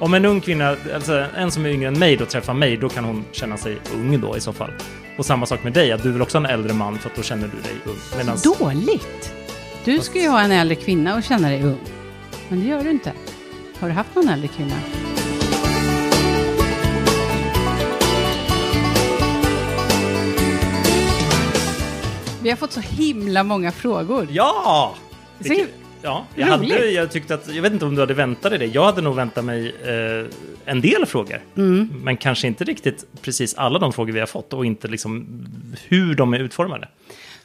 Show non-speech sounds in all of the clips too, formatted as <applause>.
Om en ung kvinna, alltså en som är yngre än mig då träffar mig, då kan hon känna sig ung då i så fall. Och samma sak med dig, att du vill också ha en äldre man för att då känner du dig ung. Medans, Dåligt! Du ska ju ha en äldre kvinna och känna dig ung. Men det gör du inte. Har du haft någon äldre kvinna? Vi har fått så himla många frågor. Ja! Vilket, ja, jag, hade, jag tyckte att, jag vet inte om du hade väntat dig det. Jag hade nog väntat mig eh, en del frågor. Mm. Men kanske inte riktigt precis alla de frågor vi har fått och inte liksom hur de är utformade.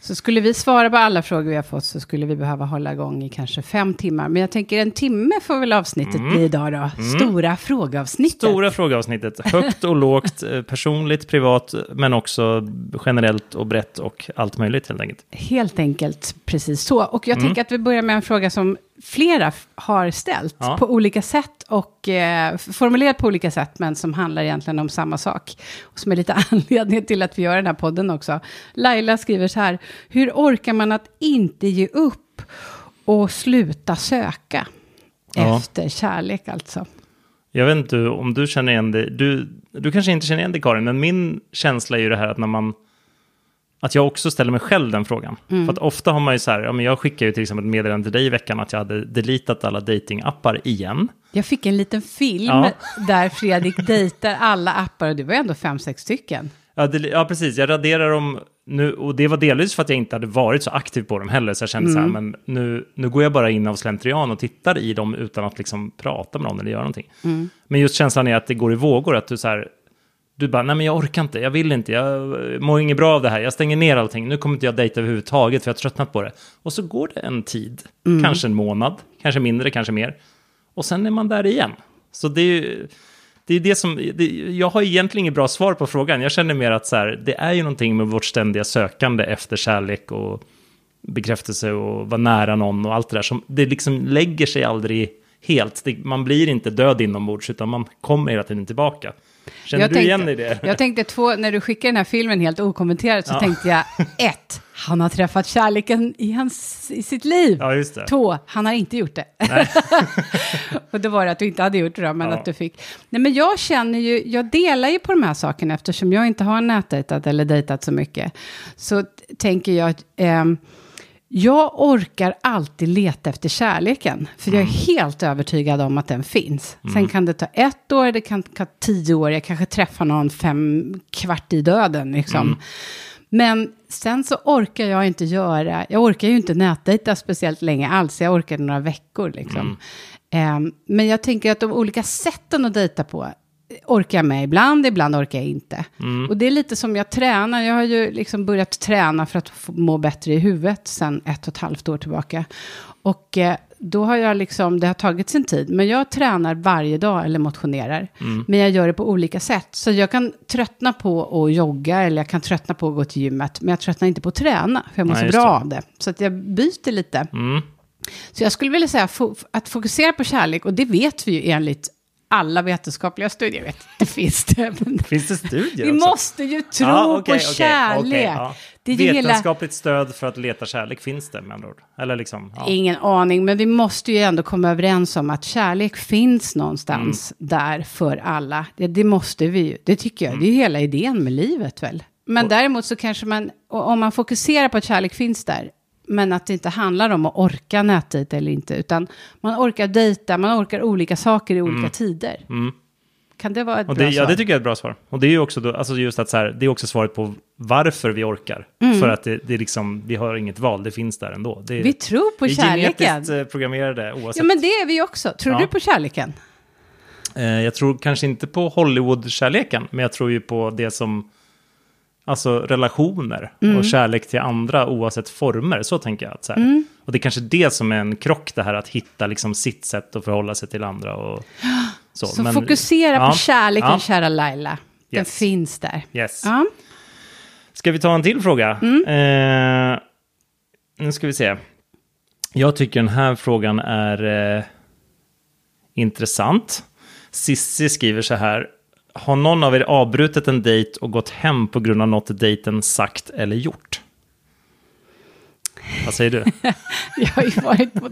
Så skulle vi svara på alla frågor vi har fått så skulle vi behöva hålla igång i kanske fem timmar. Men jag tänker en timme får väl avsnittet bli idag då. Stora frågeavsnittet. Stora frågeavsnittet. Högt och lågt, eh, personligt, privat, men också generellt och brett och allt möjligt helt enkelt. Helt enkelt precis så. Och jag tänker att vi börjar med en fråga som flera har ställt Ja. på olika sätt och eh, formulerat på olika sätt, men som handlar egentligen om samma sak. Och som är lite <laughs> anledningen till att vi gör den här podden också. Laila skriver så här, hur orkar man att inte ge upp och sluta söka? Ja. Efter kärlek alltså. Jag vet inte om du känner igen det. Du, du kanske inte känner igen det Karin, men min känsla är ju det här att när man... Att jag också ställer mig själv den frågan. Mm. För att ofta har man ju så här, ja, men jag skickar ju till exempel ett meddelande till dig i veckan att jag hade deletat alla datingappar igen. Jag fick en liten film Ja. där Fredrik dejtar alla appar och det var ändå fem, sex stycken. Ja, det, ja, precis. Jag raderar dem nu och det var delvis för att jag inte hade varit så aktiv på dem heller. Så jag kände så här, men nu, nu går jag bara in av slentrian och tittar i dem utan att liksom prata med någon eller göra någonting. Men just känslan är att det går i vågor, att du så här, du bara, nej men jag orkar inte, jag vill inte, jag mår inget bra av det här, jag stänger ner allting, nu kommer inte jag dejta överhuvudtaget för jag har tröttnat på det. Och så går det en tid, kanske en månad, kanske mindre, kanske mer. Och sen är man där igen. Så det är ju, det är det som, det, jag har egentligen inget bra svar på frågan. Jag känner mer att så här, det är ju någonting med vårt ständiga sökande efter kärlek och bekräftelse och vara nära någon och allt det där. Som, det liksom lägger sig aldrig helt. Det, man blir inte död inombords utan man kommer hela tiden tillbaka. Känner Jag du tänkte- igen i det? Jag tänkte två, när du skickade den här filmen helt okommenterat så Ja. tänkte jag ett, han har träffat kärleken i, hans, i sitt liv. Ja, just det. Två, han har inte gjort det. <laughs> och då var det att du inte hade gjort det då, men Ja. att du fick. Nej, men jag känner ju, jag delar ju på de här sakerna eftersom jag inte har nätdejtat eller dejtat så mycket. Så tänker jag ehm, jag orkar alltid leta efter kärleken. För jag är helt övertygad om att den finns. Sen kan det ta ett år, det kan ta tio år. Jag kanske träffar någon fem kvart i döden. Liksom. Men sen så orkar jag inte göra, jag orkar ju inte nätdejta speciellt länge alls. Jag orkade några veckor liksom. Ehm, men jag tänker att de olika sätten att dejta på orkar jag med ibland, ibland orkar jag inte. Och det är lite som jag tränar. Jag har ju liksom börjat träna för att må bättre i huvudet sen ett och ett halvt år tillbaka. Och eh, då har jag liksom, det har tagit sin tid, men jag tränar varje dag eller motionerar. Men jag gör det på olika sätt. Så jag kan tröttna på att jogga eller jag kan tröttna på att gå till gymmet. Men jag tröttnar inte på att träna, för jag mår så bra det. av det. Så att jag byter lite. Mm. Så jag skulle vilja säga att fokusera på kärlek, och det vet vi ju enligt alla vetenskapliga studier. Jag vet, det finns det. Men Finns det studier vi också? måste ju tro Ja, okej, på kärlek. okej, ja. Det är ju hela... Vetenskapligt stöd för att leta kärlek finns det med andra ord. Eller liksom, ja. Ingen aning, men vi måste ju ändå komma överens om att kärlek finns någonstans Mm. där för alla. Det, det måste vi ju. Det tycker jag. Mm. Det är ju hela idén med livet väl. Men däremot så kanske man, om man fokuserar på att kärlek finns där, men att det inte handlar om att orka nätdejta eller inte, utan man orkar dejta, man orkar olika saker i olika tider. Kan det vara ett Och bra det, ja, svar? det tycker jag är ett bra svar. Och det är ju också, då, alltså just att så här, det är också svaret på varför vi orkar. Mm. För att det, det är liksom, vi har inget val, det finns där ändå. Det, Vi tror på vi är kärleken. genetiskt eh, programmerade oavsett. Ja, men det är vi också. Tror Ja. du på kärleken? eh, jag tror kanske inte på Hollywood-kärleken, men jag tror ju på det som, alltså relationer Mm. och kärlek till andra oavsett former. Så tänker jag. Att så. Mm. Och det är kanske det som är en krock, det här att hitta liksom sitt sätt att förhålla sig till andra. Och, <gasps> så. Så Men- fokusera ja, på kärleken, ja. kära Laila. Den Yes. finns där. Yes. Ja. Ska vi ta en till fråga? Eh, nu ska vi se. Jag tycker den här frågan är eh, intressant. Sissi skriver så här. Har någon av er avbrutit en dejt och gått hem på grund av något dejten sagt eller gjort? Vad säger du? <laughs> Jag har ju varit på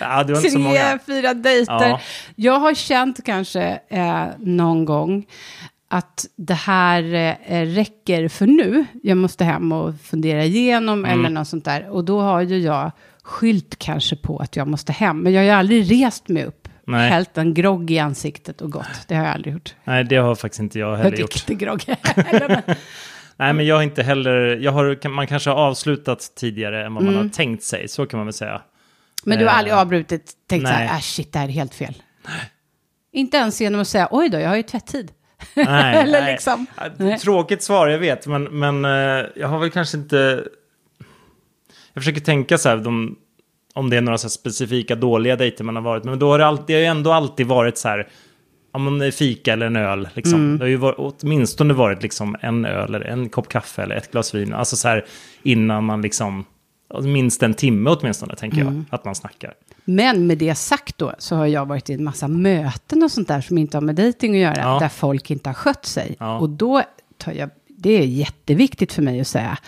Ja, tre, fyra dejter. Ja. Jag har känt kanske eh, någon gång att det här eh, räcker för nu. Jag måste hem och fundera igenom Mm. eller något sånt där. Och då har ju jag skylt kanske på att jag måste hem. Men jag har ju aldrig rest mig upp, Nej. hällt en grogg i ansiktet och gått. Det har jag aldrig gjort. Nej, det har faktiskt inte jag Jag heller gjort. dricker grogg. <laughs> Nej, men jag har inte heller, jag har, man kanske har avslutat tidigare än vad Mm. man har tänkt sig, så kan man väl säga. Men du har Eh, aldrig avbrutit, tänkt så nej. här, ah, shit, det här är helt fel. Inte ens genom att säga, oj då, jag har ju tvätttid. Nej, <laughs> Eller nej. liksom. Nej. Tråkigt svar, jag vet, men, men eh, jag har väl kanske inte... Jag försöker tänka så här, de, om det är några så specifika dåliga dejter man har varit, men då har det, alltid, det har ju ändå alltid varit så här, om det är fika eller en öl, liksom. Mm. Det har ju varit, åtminstone varit liksom en öl eller en kopp kaffe eller ett glas vin, alltså så här innan man liksom, minst en timme åtminstone, tänker Mm. jag, att man snackar. Men med det sagt då, så har jag varit i en massa möten och sånt där som inte har med dejting att göra, Ja. där folk inte har skött sig. Ja. Och då tar jag, det är jätteviktigt för mig att säga,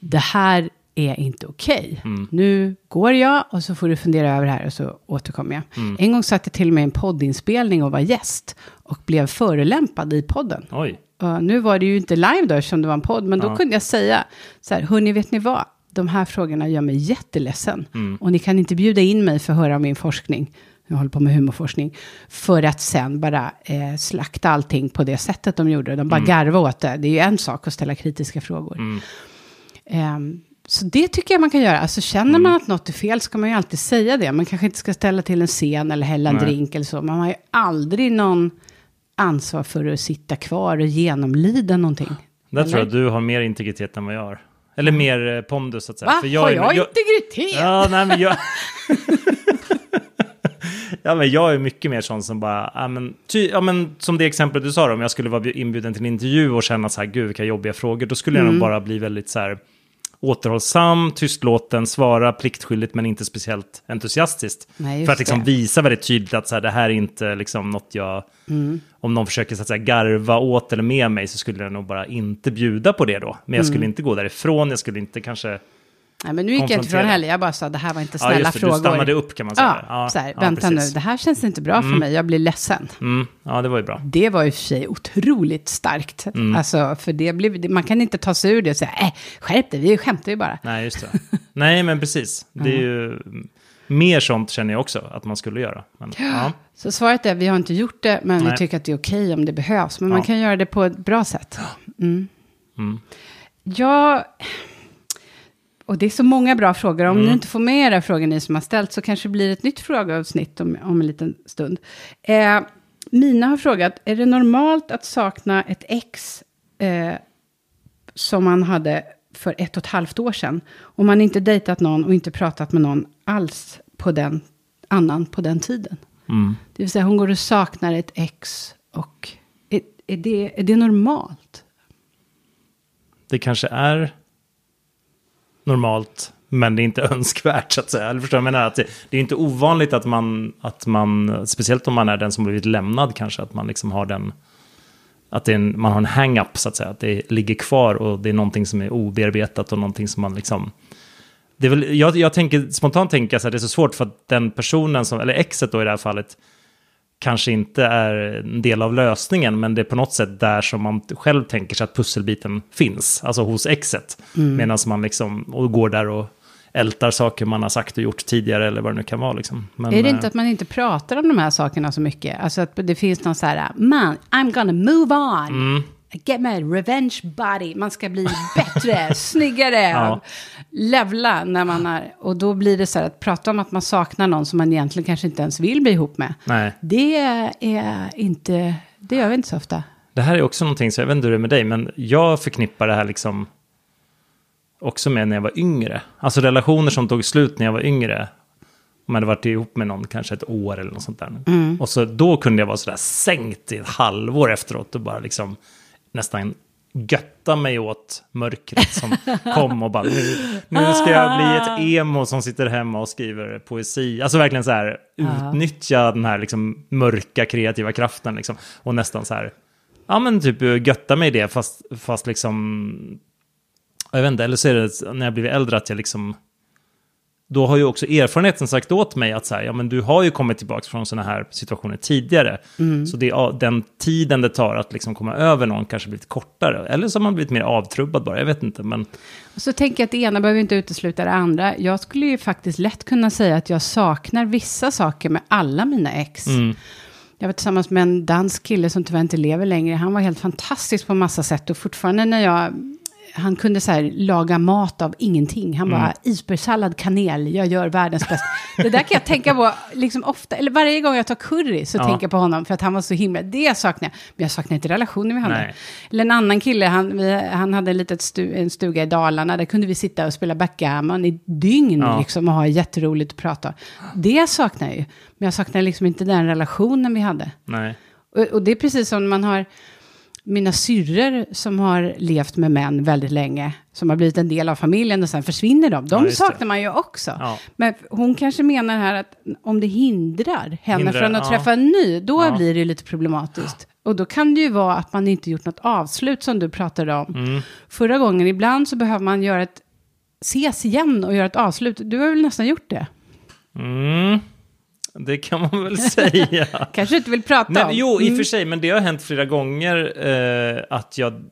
det här är inte okej. Mm. Nu går jag och så får du fundera över det här och så återkommer jag. Mm. En gång satt jag till och med i en poddinspelning och var gäst och blev förolämpad i podden. Oj, Och nu var det ju inte live då, eftersom det var en podd, men då Ja. kunde jag säga så här, hörni, vet ni vad? De här frågorna gör mig jätteledsen. Mm. Och ni kan inte bjuda in mig för att höra om min forskning. Jag håller på med humorforskning. För att sen bara eh, slakta allting på det sättet de gjorde. De bara Mm. garva åt det. Det är ju en sak att ställa kritiska frågor. Ehm, så det tycker jag man kan göra. Alltså känner Mm. man att något är fel ska man ju alltid säga det. Man kanske inte ska ställa till en scen eller hälla en drink eller så. Man har ju aldrig någon ansvar för att sitta kvar och genomlida någonting. där tror jag Eller? du har mer integritet än vad jag har. Eller mer eh, pondus, så att säga. Va? För har är- jag, integritet? Ja, nej men jag... <laughs> ja, men jag är mycket mer sån som bara, ja men, ty, ja, men som det exemplet du sa då, om jag skulle vara inbjuden till en intervju och känna så här, gud vilka jobbiga frågor, då skulle Mm. jag nog bara bli väldigt så här återhållsam, tystlåten, svara pliktskyldigt men inte speciellt entusiastiskt. Nej, för att liksom det. visa väldigt tydligt att så här, det här är inte liksom något jag, Mm. om någon försöker så att säga garva åt eller med mig så skulle jag nog bara inte bjuda på det då. Men jag Mm. skulle inte gå därifrån, jag skulle inte kanske... Nej, men nu gick jag inte från konfrontera. heller. Jag bara sa, det här var inte Ja, snälla just det, frågor. du stannade upp kan man säga. Ja, så här, ja, vänta precis. nu, det här känns inte bra för mig, jag blir ledsen. Mm, ja, det var ju bra. Det var och för sig otroligt starkt. Mm. Alltså, för det blev, man kan inte ta sig ur det och säga, äh, skärp dig, vi skämtar ju bara. Nej, just det. Nej, men precis. Det är ju mer sånt känner jag också att man skulle göra. Men, ja. Så svaret är, vi har inte gjort det, men vi Nej. tycker att det är okej om det behövs. Men man Ja. kan göra det på ett bra sätt. Mm. Mm. Jag... Och det är så många bra frågor. Om Mm. ni inte får med era frågor, ni som har ställt, så kanske det blir ett nytt frågeavsnitt om, om en liten stund. Eh, Mina har frågat, är det normalt att sakna ett ex eh, som man hade för ett och ett halvt år sedan? Om man inte dejtat någon och inte pratat med någon alls på den annan på den tiden. Mm. Det vill säga hon går och saknar ett ex och är, är, det, är det normalt? Det kanske är normalt, men det är inte <laughs> önskvärt så att säga. Eller förstår jag menar? Att det, det är inte ovanligt att man, att man, speciellt om man är den som blivit lämnad kanske, att man liksom har den, att det är en, man har en hang-up så att säga, att det ligger kvar och det är någonting som är obearbetat och någonting som man liksom, det är väl, jag, jag tänker, spontant tänker jag så att det är så svårt för att den personen som, eller exet då i det här fallet, kanske inte är en del av lösningen, men det är på något sätt där som man själv tänker sig att pusselbiten finns, alltså hos exet. Medan man liksom, och går där och ältar saker man har sagt och gjort tidigare eller vad det nu kan vara. Liksom. Men, är det eh, inte att man inte pratar om de här sakerna så mycket? Alltså att det finns någon så här, man, I'm gonna move on. Mm. Get my revenge body. Man ska bli bättre, <laughs> snyggare, Ja. levla när man är... Och då blir det så här att prata om att man saknar någon som man egentligen kanske inte ens vill bli ihop med. Nej, Det är inte, det gör vi inte så ofta. det här är också någonting, så jag vet inte hur det är med dig, men jag förknippar det här liksom också med när jag var yngre. Alltså relationer som tog slut när jag var yngre. Om jag hade varit ihop med någon kanske ett år eller något sånt där. Och så då kunde jag vara sådär sänkt i ett halvår efteråt och bara liksom nästan götta mig åt mörkret som kom och bara nu, nu ska jag bli ett emo som sitter hemma och skriver poesi. Alltså verkligen så här utnyttja den här liksom mörka kreativa kraften liksom. Och nästan så här, ja men typ götta mig i det fast, fast liksom, jag vet inte, eller så är det när jag blivit äldre att jag liksom då har ju också erfarenheten sagt åt mig att så här, ja men du har ju kommit tillbaka från sådana här situationer tidigare. Så det, den tiden det tar att liksom komma över någon kanske blivit kortare. Eller så har man blivit mer avtrubbad bara, jag vet inte. Men Och så tänker jag att det ena behöver inte utesluta det andra. Jag skulle ju faktiskt lätt kunna säga att jag saknar vissa saker med alla mina ex. Jag var tillsammans med en dansk kille som tyvärr inte lever längre. Han var helt fantastisk på massa sätt. Och fortfarande när jag... Han kunde så här laga mat av ingenting. Han bara, isbergssallad, kanel, jag gör världens bästa. Det där kan jag tänka på liksom ofta, eller varje gång jag tar curry så Ja. tänker jag på honom. För att han var så himla, det saknar jag. Men jag saknar inte relationen vi hade. Nej. Eller en annan kille, han, vi, han hade en, litet stu, en stuga i Dalarna. Där kunde vi sitta och spela backgammon i dygn Ja. liksom, och ha jätteroligt att prata. Det saknar jag ju. Men jag saknar liksom inte den relationen vi hade. nej. Och, och det är precis som man har mina syrror som har levt med män väldigt länge, som har blivit en del av familjen och sen försvinner de. De Ja, det. saknar man ju också. Ja. Men hon kanske menar här att om det hindrar henne Hindrar, från att ja. träffa en ny, då blir det lite problematiskt. Och då kan det ju vara att man inte gjort något avslut som du pratade om Mm. förra gången. Ibland så behöver man göra ett, ses igen och göra ett avslut. Du har väl nästan gjort det? Mm. Det kan man väl säga. <laughs> Kanske du inte vill prata Nej, om? jo, i och Mm. för sig, men det har hänt flera gånger eh, att jag...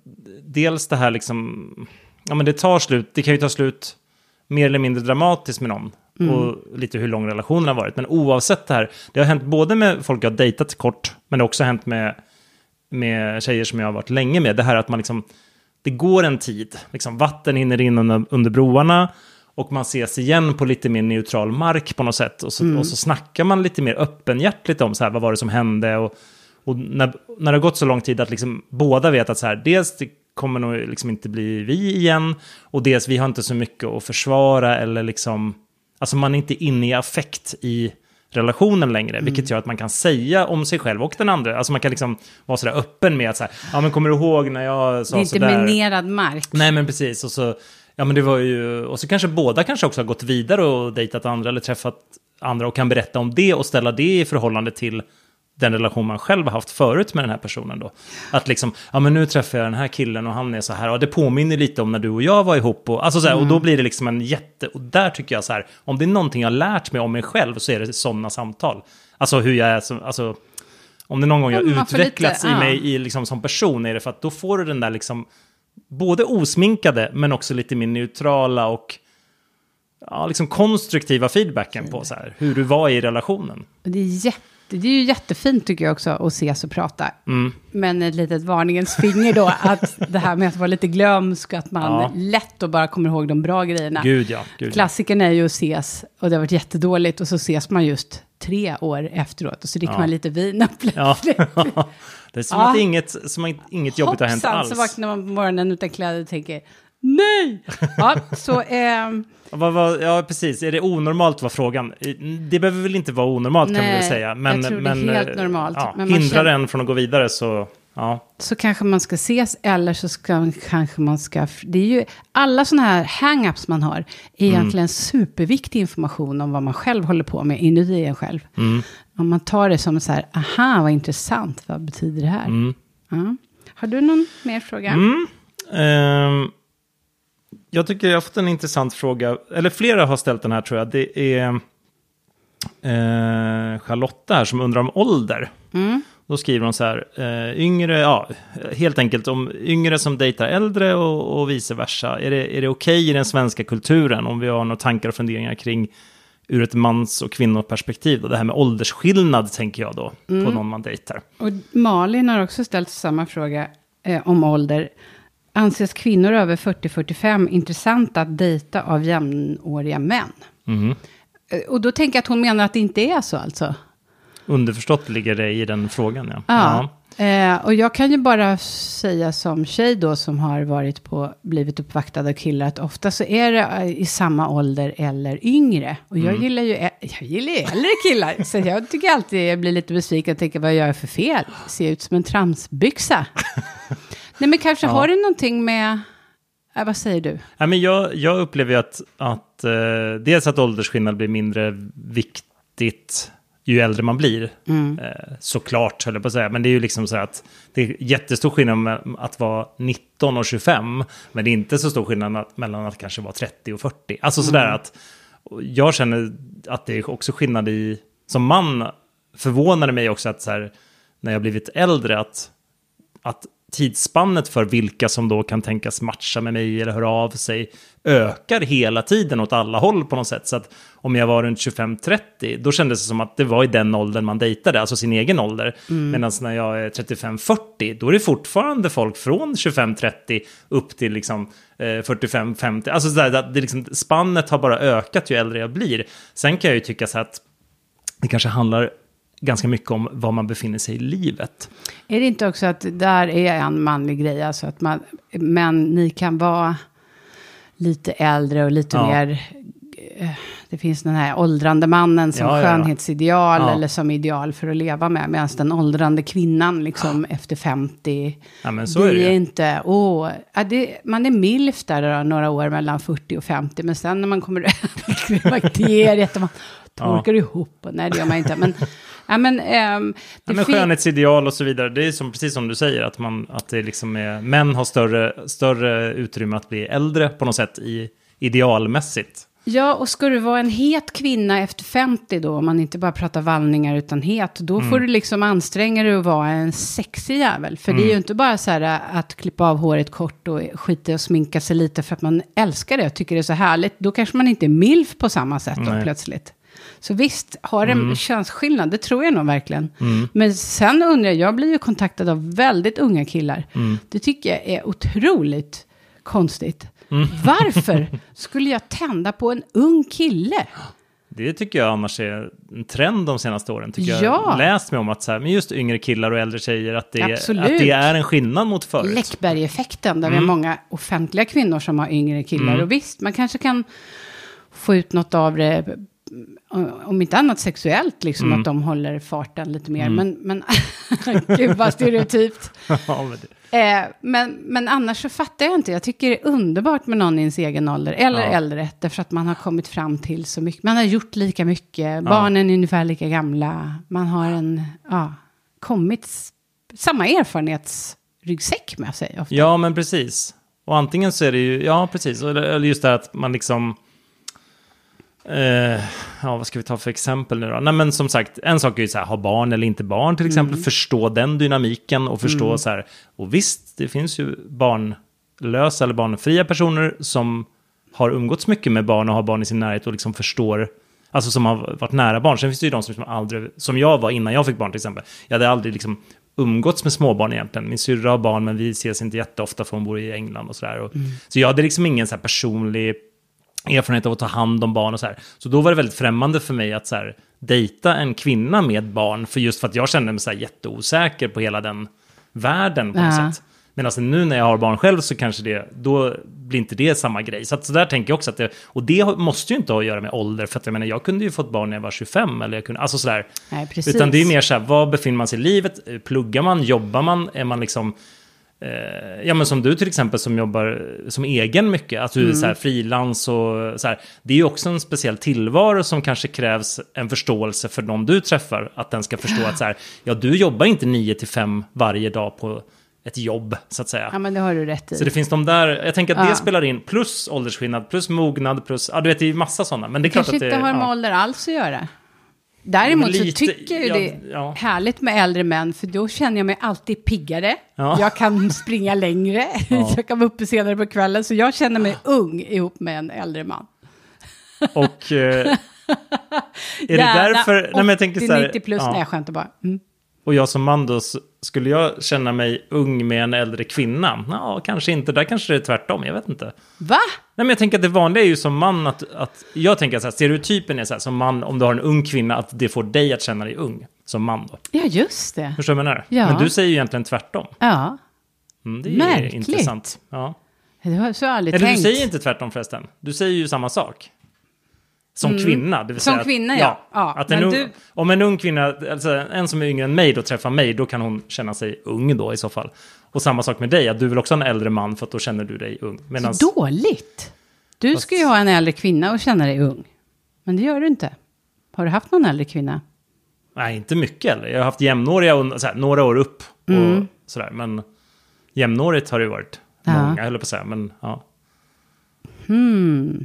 Dels det här liksom... Ja, men det tar slut. Det kan ju ta slut mer eller mindre dramatiskt med någon. Mm. Och lite hur lång relationen har varit. Men oavsett det här, det har hänt både med folk jag har dejtat kort, men det har också hänt med, med tjejer som jag har varit länge med. Det här att man liksom... Det går en tid, liksom vatten hinner in under, under broarna och man ses igen på lite mer neutral mark på något sätt. Och så, och så snackar man lite mer öppenhjärtligt om så här, vad var det som hände och, och när, när det har gått så lång tid att liksom båda vet att så här, dels det kommer nog liksom inte bli vi igen och dels vi har inte så mycket att försvara eller liksom, alltså man är inte inne i affekt i relationen längre, vilket gör att man kan säga om sig själv och den andra, alltså man kan liksom vara sådär öppen med att så här, ja men kommer du ihåg när jag Det är sa inte sådär? minerad mark. Nej, men precis. Och så, ja, men det var ju, och så kanske båda kanske också har gått vidare och dejtat andra eller träffat andra och kan berätta om det och ställa det i förhållande till den relation man själv har haft förut med den här personen då. Att liksom, ja men nu träffar jag den här killen och han är så här, och det påminner lite om när du och jag var ihop och, alltså så här, och då blir det liksom en jätte, och där tycker jag så här, om det är någonting jag har lärt mig om mig själv så är det sådana samtal. Alltså hur jag är som, alltså, om det någon gång Ja, jag utvecklats lite, i ja. mig i, liksom, som person är det för att då får du den där liksom, både osminkade men också lite mer neutrala och ja, liksom konstruktiva feedbacken på så här, hur du var i relationen. Det är, jätte, det är ju jättefint tycker jag också att ses och prata. Mm. Men ett litet varningens finger då, <laughs> att det här med att vara lite glömsk, att man Ja. lätt och bara kommer ihåg de bra grejerna. Gud ja. Gud. Klassikern är ju att ses, och det har varit jättedåligt, och så ses man just tre år efteråt, och så dricker Ja. man lite vin och Ja. <laughs> det är som Ja. att inget, som att inget jobbigt har hänt alls. så vaknar man på morgonen utan kläder och tänker, nej! Ja, så... <laughs> vad, ja, precis. Är det onormalt var frågan? Det behöver väl inte vara onormalt kan vi Nej, väl säga. Men, jag tror det är men, helt eh, normalt. Ja, Men man hindrar känner- en från att gå vidare så, ja. så kanske man ska ses eller så ska, kanske man ska... Det är ju alla sådana här hang-ups man har är Mm. egentligen superviktig information om vad man själv håller på med inuti en själv. Mm. Om man tar det som så här, aha, vad intressant, vad betyder det här? Mm. Ja. Har du någon mer fråga? Ehm, jag tycker jag har fått en intressant fråga, eller flera har ställt den här tror jag. Det är eh, Charlotta här som undrar om ålder. Mm. Då skriver hon så här, eh, yngre, ja, helt enkelt om yngre som dejtar äldre och, och vice versa. Är det, är det okej i den svenska kulturen om vi har några tankar och funderingar kring ur ett mans och kvinnoperspektiv? Då? Det här med åldersskillnad tänker jag då, på någon man dejtar. Och Malin har också ställt samma fråga eh, om ålder. Anses kvinnor över 40-45 intressanta att dejta av jämnåriga män? Eh, Och då tänker jag att hon menar att det inte är så alltså. Underförstått ligger det i den frågan, ja. Ja. Eh, och jag kan ju bara säga som tjej då som har varit på, blivit uppvaktad av killar, att ofta så är det eh, i samma ålder eller yngre. Och jag gillar ju jag gillar ju äldre killar, så jag tycker alltid jag blir lite besviken och tänker vad gör jag för fel? Ser ut som en tramsbyxa. Nej men kanske har det någonting med, äh, vad säger du? Ja, men jag, jag upplever ju att, att eh, dels att åldersskillnad blir mindre viktigt ju äldre man blir. Mm. Eh, såklart, höll jag på att säga. Men det är ju liksom så att det är jättestor skillnad med att vara 19 och 25. Men det är inte så stor skillnad att, mellan att kanske vara 30 och 40. Alltså sådär att jag känner att det är också skillnad i, som man förvånade mig också att så här, när jag blivit äldre, att, att tidsspannet för vilka som då kan tänkas matcha med mig eller höra av sig ökar hela tiden åt alla håll på något sätt. Så att om jag var runt 25-30, då kändes det som att det var i den åldern man dejtade, alltså sin egen ålder. Mm. Medan när jag är 35-40, då är det fortfarande folk från 25-30 upp till liksom eh, 45-50. Alltså så där, det liksom, spannet har bara ökat ju äldre jag blir. Sen kan jag ju tycka så att det kanske handlar ganska mycket om var man befinner sig i livet. Är det inte också att där är en manlig grej, alltså att man, men ni kan vara lite äldre och lite ja. mer, eh, det finns den här åldrande mannen som ja, skönhetsideal ja. eller som ideal för att leva med, medan den åldrande kvinnan liksom efter 50, ja, men så det är, det. inte, åh, det, man är milf där då, några år mellan 40 och 50, men sen när man kommer <laughs> över bakteriet och man torkar ihop, och nej det gör man inte, men Ja, men, ähm, ja, men skönhetsideal och så vidare, det är som, precis som du säger, att, man, att det liksom är, män har större, större utrymme att bli äldre på något sätt i idealmässigt. Ja, och ska du vara en het kvinna efter 50 då, om man inte bara pratar vallningar utan het, då mm. får du liksom anstränga dig att vara en sexig jävel. För mm. det är ju mm. inte bara så här äh, att klippa av håret kort och skita i och sminka sig lite för att man älskar det och tycker det är så härligt. Då kanske man inte är milf på samma sätt då plötsligt. Så visst har det en mm. könsskillnad, det tror jag nog verkligen. Mm. Men sen undrar jag, jag blir ju kontaktad av väldigt unga killar. Mm. Det tycker jag är otroligt konstigt. Mm. Varför <laughs> skulle jag tända på en ung kille? Det tycker jag annars är en trend de senaste åren. Tycker ja. Jag har läst mig om att så här, men just yngre killar och äldre tjejer, att det, att det är en skillnad mot förut. Läckberg-effekten, där mm. vi har många offentliga kvinnor som har yngre killar. Mm. Och visst, man kanske kan få ut något av det om inte annat sexuellt, liksom mm. att de håller farten lite mer. Mm. Men, men <laughs> gud vad stereotypt. <laughs> ja, men, eh, men, men, annars så fattar jag inte. Jag tycker det är underbart med någon i ens egen ålder, eller ja. äldre, därför att man har kommit fram till så mycket. Man har gjort lika mycket, ja. barnen är ungefär lika gamla. Man har en, ja, kommit, samma erfarenhetsryggsäck med sig. Ofta. Ja, men precis. Och antingen så är det ju, ja precis, eller just det här att man liksom Uh, ja, vad ska vi ta för exempel nu då? Nej, men som sagt, en sak är ju så här, ha barn eller inte barn till exempel. Mm. Förstå den dynamiken och förstå mm. så här, och visst, det finns ju barnlösa eller barnfria personer som har umgåtts mycket med barn och har barn i sin närhet och liksom förstår, alltså som har varit nära barn. Sen finns det ju de som liksom aldrig, som jag var innan jag fick barn till exempel. Jag hade aldrig liksom umgåtts med småbarn egentligen. Min syrra har barn, men vi ses inte jätteofta för hon bor i England och sådär. Mm. Så jag hade liksom ingen så här personlig erfarenhet av att ta hand om barn och så här. Så då var det väldigt främmande för mig att så här, dejta en kvinna med barn, för just för att jag kände mig så här jätteosäker på hela den världen på något ja. sätt. Men alltså nu när jag har barn själv så kanske det, då blir inte det samma grej. Så, att, så där tänker jag också att det, och det måste ju inte ha att göra med ålder, för att jag menar, jag kunde ju fått barn när jag var 25, eller jag kunde, alltså sådär. Nej, precis. Utan det är mer så här, var befinner man sig i livet? Pluggar man? Jobbar man? Är man liksom ja men som du till exempel som jobbar som egen mycket, att du mm. är så här frilans och så här. Det är ju också en speciell tillvaro som kanske krävs en förståelse för någon du träffar. Att den ska förstå att så här, ja du jobbar inte 9 till 5 varje dag på ett jobb, så att säga. Ja, men det har du rätt i. Så det finns de där, jag tänker att ja. det spelar in, plus åldersskillnad, plus mognad, plus, ja du vet det är massa sådana. Men det är klart att det... kanske inte har med ja. ålder alls att göra. Däremot lite, så tycker jag ja, det är ja. härligt med äldre män, för då känner jag mig alltid piggare. Ja. Jag kan springa längre, <laughs> jag kan vara uppe senare på kvällen, så jag känner mig ung ihop med en äldre man. Och eh, <laughs> är det därför... 80, nej, men jag tänker så här, 90 plus, nej jag skämtar bara. Mm. Och jag som man då, skulle jag känna mig ung med en äldre kvinna? Ja, kanske inte. Där kanske det är tvärtom, jag vet inte. Va? Nej, men jag tänker att det vanliga är ju som man att... att jag tänker att stereotypen är så här, som man, om du har en ung kvinna, att det får dig att känna dig ung. Som man då. Ja, just det. Förstår du vad jag menar? Ja. Men du säger ju egentligen tvärtom. Ja. Mm, det är Märkligt. intressant. Ja. Det har jag så aldrig Eller tänkt. du säger inte tvärtom förresten. Du säger ju samma sak. Som mm. kvinna. Det vill som säga kvinna, att, ja. ja att en ung, du... Om en ung kvinna, alltså en som är yngre än mig då träffar mig, då kan hon känna sig ung då i så fall. Och samma sak med dig, att du vill också ha en äldre man för att då känner du dig ung. Medans... Så dåligt! Du Fast... ska ju ha en äldre kvinna och känna dig ung. Men det gör du inte. Har du haft någon äldre kvinna? Nej, inte mycket äldre. Jag har haft jämnåriga, och, såhär, några år upp och mm. sådär. Men jämnårigt har det ju varit. Ja. Många, höll jag på att säga. Men ja. Hmm.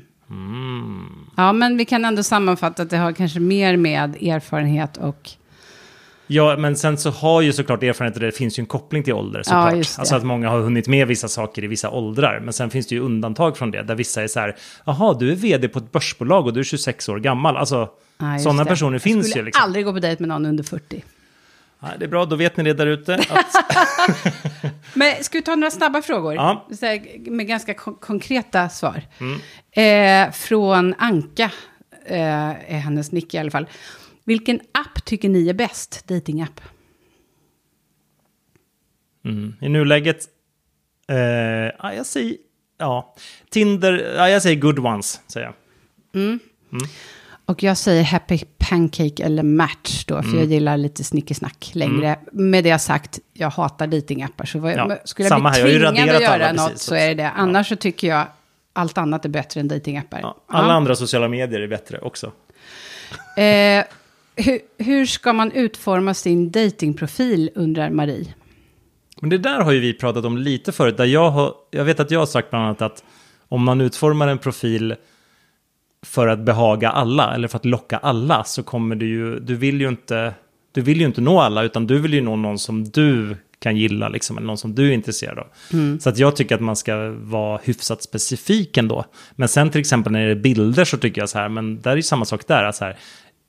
Ja, men vi kan ändå sammanfatta att det har kanske mer med erfarenhet och... Ja, men sen så har ju såklart erfarenheter, det finns ju en koppling till ålder såklart. det. alltså att många har hunnit med vissa saker i vissa åldrar. Men sen finns det ju undantag från det, där vissa är så här, jaha, du är vd på ett börsbolag och du är 26 år gammal. Alltså, Ja, sådana det. personer Jag finns skulle ju liksom. aldrig gå på dejt med någon under 40. Nej, det är bra, då vet ni det där ute. Att, <laughs> Men ska vi ta några snabba frågor? Ja. Med ganska kon- konkreta svar. Mm. Eh, från Anka, eh, är hennes nick i alla fall. Vilken app tycker ni är bäst? Datingapp. mm, I nuläget, eh, ja, jag säger, ja, Tinder, ja, jag säger good ones, säger jag. Och jag säger Happy Pancake eller Match då, för Mm. jag gillar lite snickesnack längre. Med det sagt, jag hatar datingappar. Så vad, Ja, skulle jag bli tvingad att göra alla något precis så är det det. Annars så tycker jag allt annat är bättre än datingappar. Ja, alla Ja. andra sociala medier är bättre också. Eh, hur, hur ska man utforma sin datingprofil, undrar Marie. Men det där har ju vi pratat om lite förut. Där jag, har, jag vet att jag har sagt bland annat att om man utformar en profil för att behaga alla eller för att locka alla så kommer du ju, du vill ju inte, du vill ju inte nå alla utan du vill ju nå någon som du kan gilla liksom, eller någon som du är intresserad av. Så att jag tycker att man ska vara hyfsat specifik ändå. Men sen till exempel när det är bilder så tycker jag så här, men där är ju samma sak där, att så här,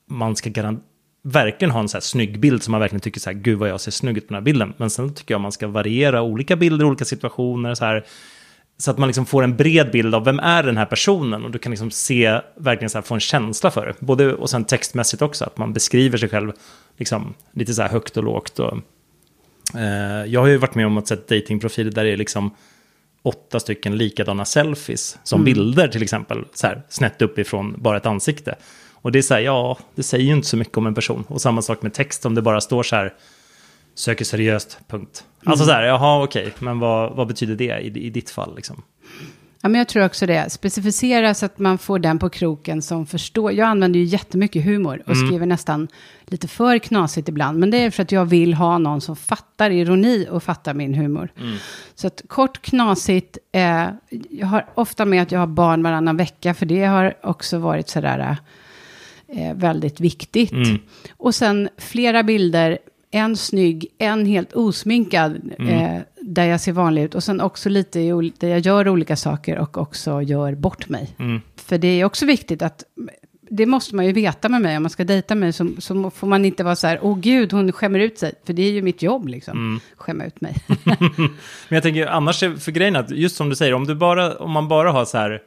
man ska garantera verkligen ha en så här snygg bild som man verkligen tycker så här, gud vad jag ser snygg ut på den här bilden. Men sen tycker jag man ska variera olika bilder, olika situationer så här. Så att man liksom får en bred bild av vem är den här personen och du kan liksom se, verkligen så här, få en känsla för det. Både, och sen textmässigt också, att man beskriver sig själv liksom, lite så här högt och lågt. Och, jag har ju varit med om att sett datingprofiler där det är liksom åtta stycken likadana selfies som bilder till exempel, så här, snett uppifrån bara ett ansikte. Och det är så här, ja, det säger ju inte så mycket om en person. Och samma sak med text, om det bara står så här, söker seriöst, punkt. Alltså så här, jaha, okej, men vad, vad betyder det i, i ditt fall liksom? Ja, men jag tror också det. Specificera så att man får den på kroken som förstår. Jag använder ju jättemycket humor och skriver nästan lite för knasigt ibland. Men det är för att jag vill ha någon som fattar ironi och fattar min humor. Så att kort, knasigt. Eh, jag har ofta med att jag har barn varannan vecka. För det har också varit sådär eh, väldigt viktigt. Och sen flera bilder. En snygg, en helt osminkad, eh, där jag ser vanlig ut. Och sen också lite i där jag gör olika saker och också gör bort mig. För det är också viktigt att, det måste man ju veta med mig, om man ska dejta mig så, så får man inte vara så här, åh gud, hon skämmer ut sig. För det är ju mitt jobb liksom, skämma ut mig. <laughs> Men jag tänker annars, är- för grejen att just som du säger, om, du bara, om man bara har så här,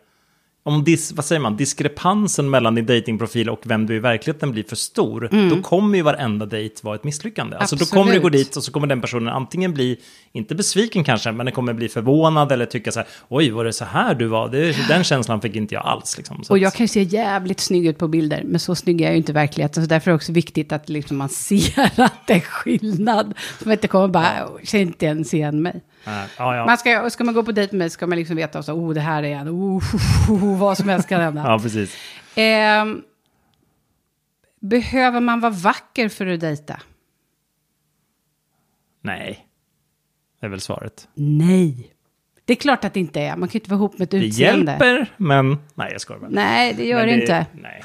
om dis, vad säger man, diskrepansen mellan din datingprofil och vem du i verkligheten blir för stor, då kommer ju varenda dejt vara ett misslyckande. Alltså då kommer du gå dit och så kommer den personen antingen bli, inte besviken kanske, men den kommer bli förvånad eller tycka så här, oj, var det så här du var? Det, den känslan fick inte jag alls. Liksom. Och jag kan ju se jävligt snygg ut på bilder, men så snygg är jag ju inte i verkligheten. Så därför är det också viktigt att liksom man ser <laughs> att det är skillnad. Så man inte kommer bara, "Åh, känner inte ens igen mig. Nej, ja, ja. Man ska, ska man gå på dejt med mig ska man liksom veta, så, oh det här är en, oh, oh, <laughs> vad som helst kan hända. ja, precis. Ehm, behöver man vara vacker för att dejta? Nej, det är väl svaret. Nej. Det är klart att det inte är. Man kan ju inte vara ihop med ett Det utseende. hjälper, men nej, jag skojar bara. Nej, det gör Men det inte. Nej.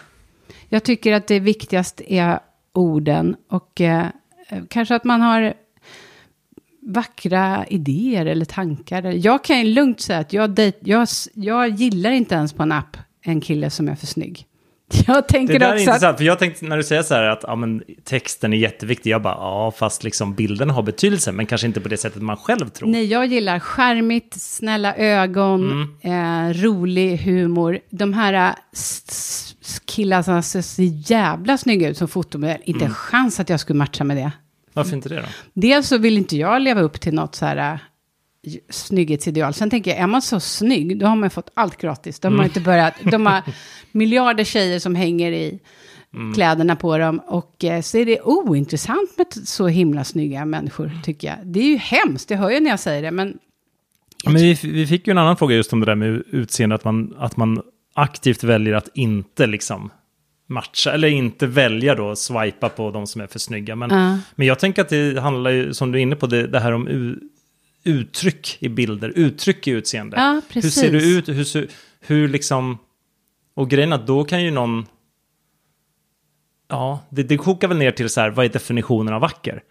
Jag tycker att det viktigaste är orden och eh, kanske att man har vackra idéer eller tankar. Jag kan ju lugnt säga att jag, dejt, jag, jag gillar inte ens på en app en kille som är för snygg. <laughs> Jag tänker Det där är också att... intressant, för jag tänkte när du säger så här att ja, men, texten är jätteviktig, jag bara ja, fast liksom bilden har betydelse, men kanske inte på det sättet man själv tror. Nej, jag gillar skärmigt, snälla ögon, Mm. eh, rolig humor. De här eh, killarna som ser så jävla snygga ut som fotomodell. Inte Mm. chans att jag skulle matcha med det. Varför inte det då? Dels så vill inte jag leva upp till något så här äh, snygghetsideal. Sen tänker jag, är man så snygg, då har man fått allt gratis. De har inte börjat, de har <laughs> miljarder tjejer som hänger i kläderna på dem. Och eh, så är det ointressant med så himla snygga människor, tycker jag. Det är ju hemskt, det hör jag när jag säger det, men Men vi, vi fick ju en annan fråga just om det där med utseende, att man, att man aktivt väljer att inte liksom matcha, eller inte välja då, swipa på de som är för snygga. Men, Ja. men jag tänker att det handlar ju, som du är inne på, det, det här om u, uttryck i bilder, uttryck i utseende. Ja, Hur ser du ut, hur, hur liksom, Och grejen att då kan ju någon... Ja, det, det kokar väl ner till så här, vad är definitionen av vacker?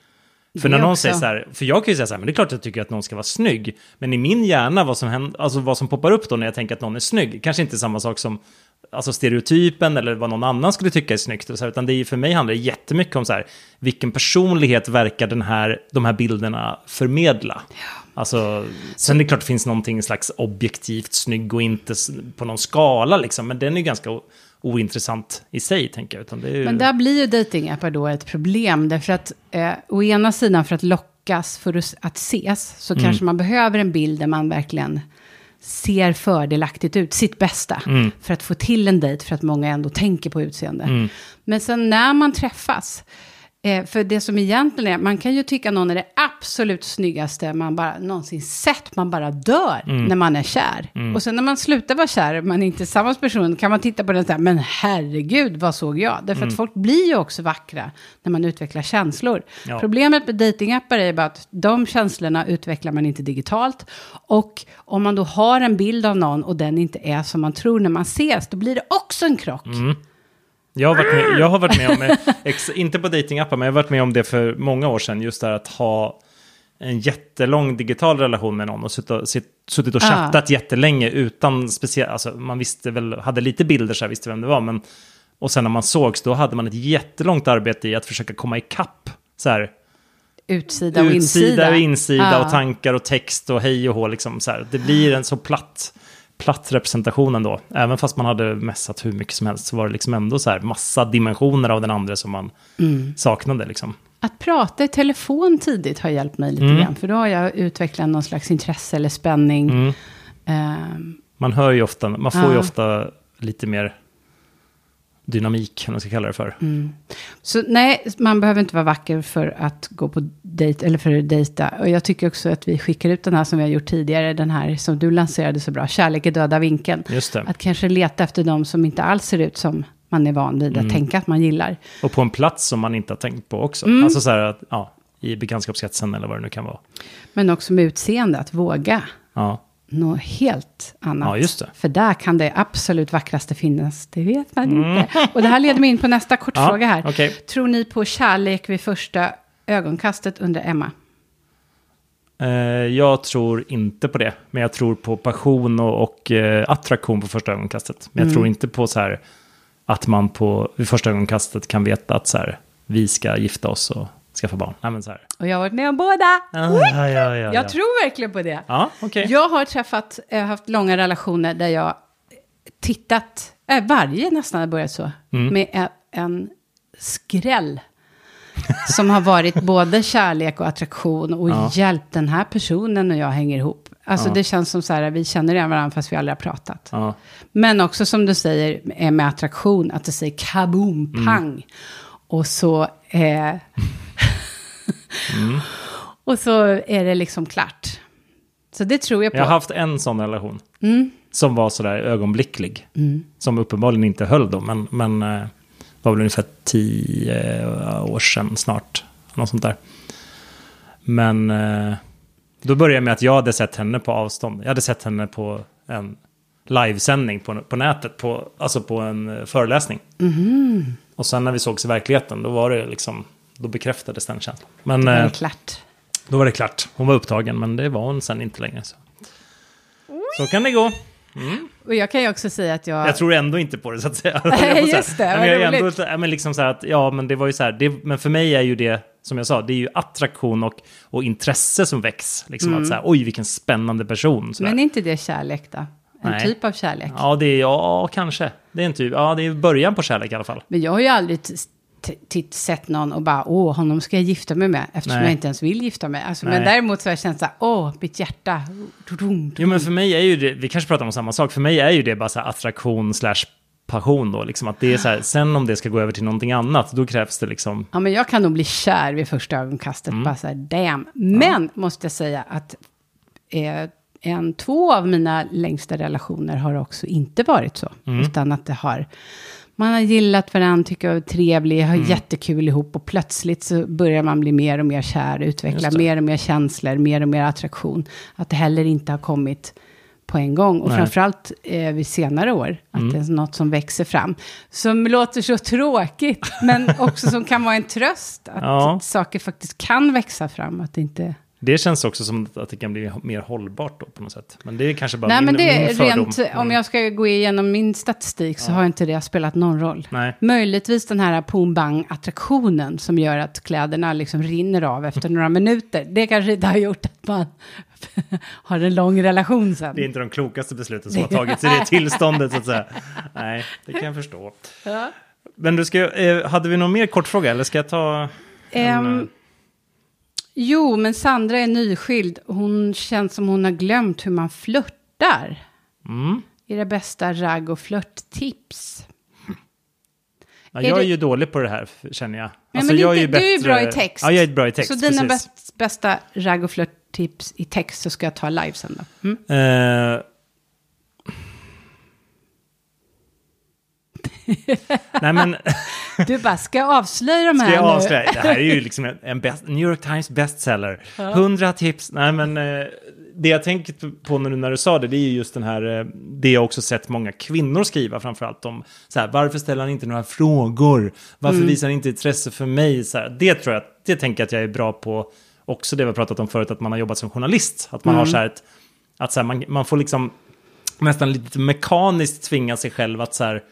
För Det när någon också. säger så här, för jag kan ju säga så här, men det är klart att jag tycker att någon ska vara snygg. Men i min hjärna, vad som, händer, alltså vad som poppar upp då när jag tänker att någon är snygg, kanske inte är samma sak som alltså stereotypen eller vad någon annan skulle tycka är snyggt. Så här, utan det är, för mig handlar det jättemycket om så här, vilken personlighet verkar den här, de här bilderna förmedla? Alltså, sen är det klart det finns någonting slags objektivt snygg och inte på någon skala liksom, men den är ju ganska ointressant i sig, tänker jag. Utan det är ju... Men där blir ju datingappar då ett problem. Därför att eh, å ena sidan för att lockas för att, att ses så Mm. kanske man behöver en bild där man verkligen ser fördelaktigt ut, sitt bästa. Mm. För att få till en dejt, för att många ändå tänker på utseende. Mm. Men sen när man träffas, eh, för det som egentligen är, man kan ju tycka någon är det absolut snyggaste man bara någonsin sett, man bara dör Mm. när man är kär. Och sen när man slutar vara kär, man är inte samma person, kan man titta på den och säga, men herregud, vad såg jag? Därför Mm. att folk blir ju också vackra när man utvecklar känslor. Ja. Problemet med datingappar är bara att de känslorna utvecklar man inte digitalt. Och om man då har en bild av någon och den inte är som man tror när man ses, då blir det också en krock. Jag har varit med, jag har varit med om, <laughs> ex, inte på datingappar, men jag har varit med om det för många år sedan, just det här att ha en jättelång digital relation med någon och suttit och, Ah. chattat jättelänge utan speciellt, alltså man visste väl, hade lite bilder så här, visste vem det var, men och sen när man sågs, då hade man ett jättelångt arbete i att försöka komma ikapp, så här, Utsida och utsida insida. och insida Ja. och tankar och text och hej och hå, liksom så här. Det blir en så platt, platt representation ändå. Även fast man hade mässat hur mycket som helst så var det liksom ändå så här massa dimensioner av den andra som man Mm. saknade liksom. Att prata i telefon tidigt har hjälpt mig lite Mm. grann. För då har jag utvecklat någon slags intresse eller spänning. Mm. Ehm, Man hör ju ofta, man får ju Ja. ofta lite mer dynamik, om man ska kalla det för. Mm. Så nej, man behöver inte vara vacker för att gå på dejt eller för att dejta. Och jag tycker också att vi skickar ut den här som vi har gjort tidigare, den här som du lanserade så bra, Kärlek i döda vinkeln. Just det. Att kanske leta efter de som inte alls ser ut som man är van vid att Mm. tänka att man gillar. Och på en plats som man inte har tänkt på också. Mm. Alltså så här att, ja, i bekantskapskretsen eller vad det nu kan vara. Men också med utseende, att våga Ja, något helt annat. Ja. För där kan det absolut vackraste finnas, det vet man inte. Och det här leder mig in på nästa Mm. kortfråga här. okej. Tror ni på kärlek vid första ögonkastet under Emma? Eh, jag tror inte på det, men jag tror på passion och, och eh, attraktion på första ögonkastet. Men jag Mm. tror inte på så här att man på vid första ögonkastet kan veta att så här, vi ska gifta oss och skaffa barn. Nej, men så här. Och jag har varit med om båda. Ja, ja, ja, ja. Jag tror verkligen på det. Ja, okej. Jag har träffat, eh, haft långa relationer där jag tittat, eh, varje nästan har börjat så, Mm. med en, en skräll. <laughs> som har varit både kärlek och attraktion och Ja. hjälpt den här personen och jag hänger ihop. Alltså Ja. det känns som så här, vi känner igen varandra fast vi aldrig har pratat. Ja. Men också som du säger är med attraktion, att det säger kaboom, Mm. Och så... Eh, Mm. <laughs> och så är det liksom klart. Så det tror jag på. Jag har haft en sån relation. Mm. Som var sådär ögonblicklig. Mm. Som uppenbarligen inte höll då, men, men eh, var väl ungefär tio eh, år sedan snart. Något sånt där. Men eh, då började jag med att jag hade sett henne på avstånd. Jag hade sett henne på en livesändning på, på nätet, på, alltså på en föreläsning. Mhm. Och sen när vi sågs i verkligheten, då var det liksom, då bekräftades den känslan. Men Då är eh, det klart. då var det klart. Hon var upptagen, men det var hon sen inte längre. Så, så kan det gå. Och jag kan ju också säga att jag... Jag tror ändå inte på det, så att säga. <laughs> Nej, just det, Men, jag är roligt. men liksom så att, ja, men det var ju så här, det, men för mig är ju det, som jag sa, det är ju attraktion och, och intresse som väcks. Liksom att så här, oj, vilken spännande person. Mm. Men är inte det kärlek då? En Nej. typ av kärlek? Ja, det är, ja, kanske. Det är en typ, ja, det är början på kärlek i alla fall. Men jag har ju aldrig sett någon och bara, åh, honom ska jag gifta mig med, eftersom Nej. jag inte ens vill gifta mig. Alltså, men däremot så har jag känt så här, åh, mitt hjärta. Jo, men för mig är ju det, vi kanske pratar om samma sak, för mig är ju det bara så här attraktion slash passion då, liksom att det är så här, sen om det ska gå över till någonting annat, då krävs det liksom, Ja, men jag kan nog bli kär vid första ögonkastet. Mm. Bara så här, damn. Men, måste jag säga att eh, en, två av mina längsta relationer har också inte varit så. Mm. Utan att det har, man har gillat varandra, tycker jag är trevlig, har Mm. jättekul ihop. Och plötsligt så börjar man bli mer och mer kär, utveckla det. mer och mer känslor, mer och mer attraktion. Att det heller inte har kommit på en gång. Och Nej. framförallt eh, vid senare år, att Mm. det är något som växer fram. Som låter så tråkigt, men <laughs> också som kan vara en tröst. Att Ja. saker faktiskt kan växa fram, att det inte... Det känns också som att det kan bli mer hållbart då på något sätt. Men det är kanske bara Nej, min, men det min fördom. rent, om jag ska gå igenom min statistik så har inte det spelat någon roll. Nej. Möjligtvis den här pum bang attraktionen som gör att kläderna liksom rinner av efter några minuter. Det kanske inte har gjort att man <laughs> har en lång relation sen. Det är inte de klokaste besluten som har <laughs> tagits i det tillståndet så att säga. Nej, det kan jag förstå. Ja. Men du ska, eh, hade vi någon mer kortfråga eller ska jag ta? en, eh, jo, men Sandra är nyskild. Hon känns som hon har glömt hur man flörtar. Mm. Era bästa ragg och flörttips. Ja, Är jag är det- ju dålig på det här känner jag. Ja, Alltså, men jag inte, du är bra i text. Ja, jag är bra i text. Så dina bäst, bästa ragg och flörttips i text så ska jag ta live sen då. Mm. Eh, <laughs> Nej men, <laughs> Du bara, ska jag avslöja de här ska jag nu? avslöja? Det här är ju liksom en- best, New York Times bestseller. 100 tips. Nej men, eh, det jag tänker på nu när du sa det, det är ju just den här, eh, det jag också sett många kvinnor skriva framförallt om, så här, varför ställer han inte några frågor? Varför Mm. visar han inte intresse för mig? Så här, det tror jag, det tänker jag att jag är bra på, också det vi har pratat om förut, att man har jobbat som journalist. Att man Mm. har så här ett, att så här, man, man får liksom nästan lite mekaniskt tvinga sig själv att så här,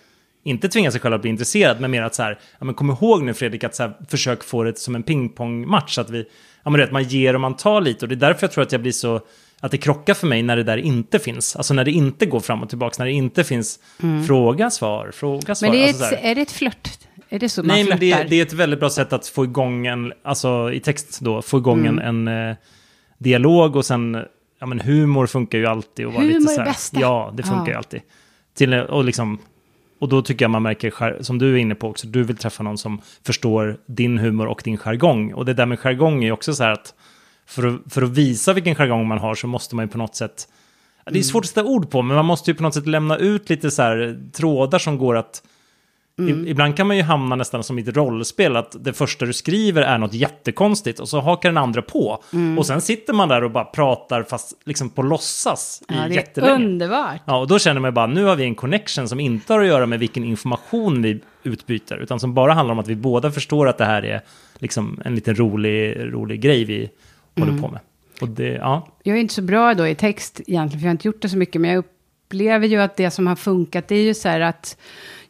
inte tvinga sig själv att bli intresserad, men mer att så här, ja men kom ihåg nu Fredrik att så här, försök få det som en pingpongmatch, att vi, ja men vet, man ger och man tar lite, och det är därför jag tror att jag blir så, att det krockar för mig när det där inte finns, alltså när det inte går fram och tillbaka, när det inte finns fråga, svar, fråga, svar. Men det är, alltså så ett, är det ett flört? Är det så man Nej, flörtar? men det, det är ett väldigt bra sätt att få igång en, alltså i text då, få igång Mm. en, en eh, dialog och sen, ja men humor funkar ju alltid. Och Humor lite är så här, bästa. Ja, det funkar Ja. ju alltid. Till, och liksom, och då tycker jag man märker, som du är inne på också, du vill träffa någon som förstår din humor och din jargong. Och det där med jargong är också så här att, för att, för att visa vilken jargong man har så måste man ju på något sätt, det är svårt att sätta ord på, men man måste ju på något sätt lämna ut lite så här trådar som går att I- Ibland kan man ju hamna nästan som i ett rollspel, att det första du skriver är något jättekonstigt och så hakar den andra på. Och sen sitter man där och bara pratar fast liksom på låtsas i Ja, det är underbart. Ja, och då känner man bara, nu har vi en connection som inte har att göra med vilken information vi utbyter, utan som bara handlar om att vi båda förstår att det här är liksom en liten rolig, rolig grej vi håller på med. Och det, ja, Jag är inte så bra då i text egentligen, för jag har inte gjort det så mycket, men jag upplever ju att det som har funkat, det är ju så här att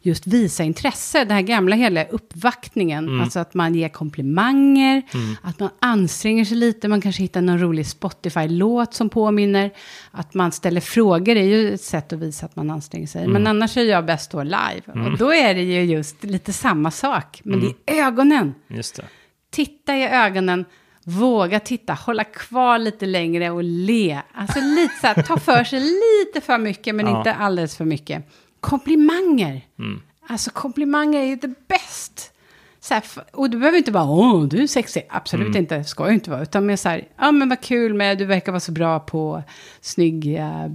just visa intresse, det här gamla hela uppvaktningen, Mm. alltså att man ger komplimanger, att man anstränger sig lite, man kanske hittar någon rolig Spotify-låt som påminner, att man ställer frågor är ju ett sätt att visa att man anstränger sig, Mm. men annars är jag bäst då live, och då är det ju just lite samma sak, men Mm. det är ögonen titta i ögonen, våga titta, hålla kvar lite längre och le. Alltså lite så här, ta för sig lite för mycket, men Ja. inte alldeles för mycket. Komplimanger. Mm. Alltså komplimanger är ju det bäst. Så här, och du behöver inte bara, åh, du är sexig. Absolut Mm. inte, ska ju inte vara. Utan mer så här, ja men vad kul med, du verkar vara så bra på snygga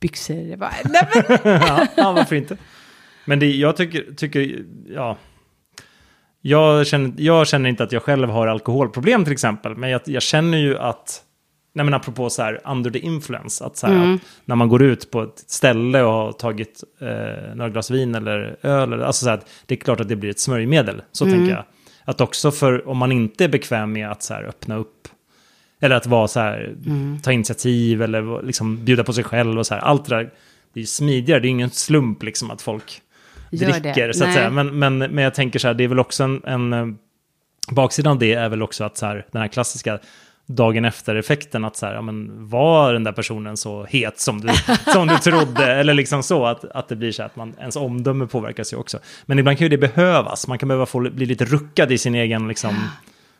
byxor. Bara, Nej, men, <laughs> ja, ja, varför inte? Men det, jag tycker, tycker ja. Jag känner, jag känner inte att jag själv har alkoholproblem till exempel, men jag, jag känner ju att, nej men apropå så här, under the influence, att, så här, Mm. att när man går ut på ett ställe och har tagit eh, några glas vin eller öl, eller, alltså så här, det är klart att det blir ett smörjmedel, så Mm. tänker jag. Att också för, om man inte är bekväm med att så här, öppna upp, eller att vara så här, Mm. ta initiativ eller liksom bjuda på sig själv och så här, allt det där, det är ju smidigare, det är ingen slump liksom att folk Gör det. dricker, så att Nej. säga. Men, men, men jag tänker så här, det är väl också en, en eh, baksidan av det är väl också att så här, den här klassiska dagen efter-effekten, att så här, ja men var den där personen så het som du, som du trodde, <laughs> eller liksom så, att, att det blir så att man, ens omdöme påverkas ju också. Men ibland kan ju det behövas, man kan behöva få bli lite ruckad i sin egen, liksom,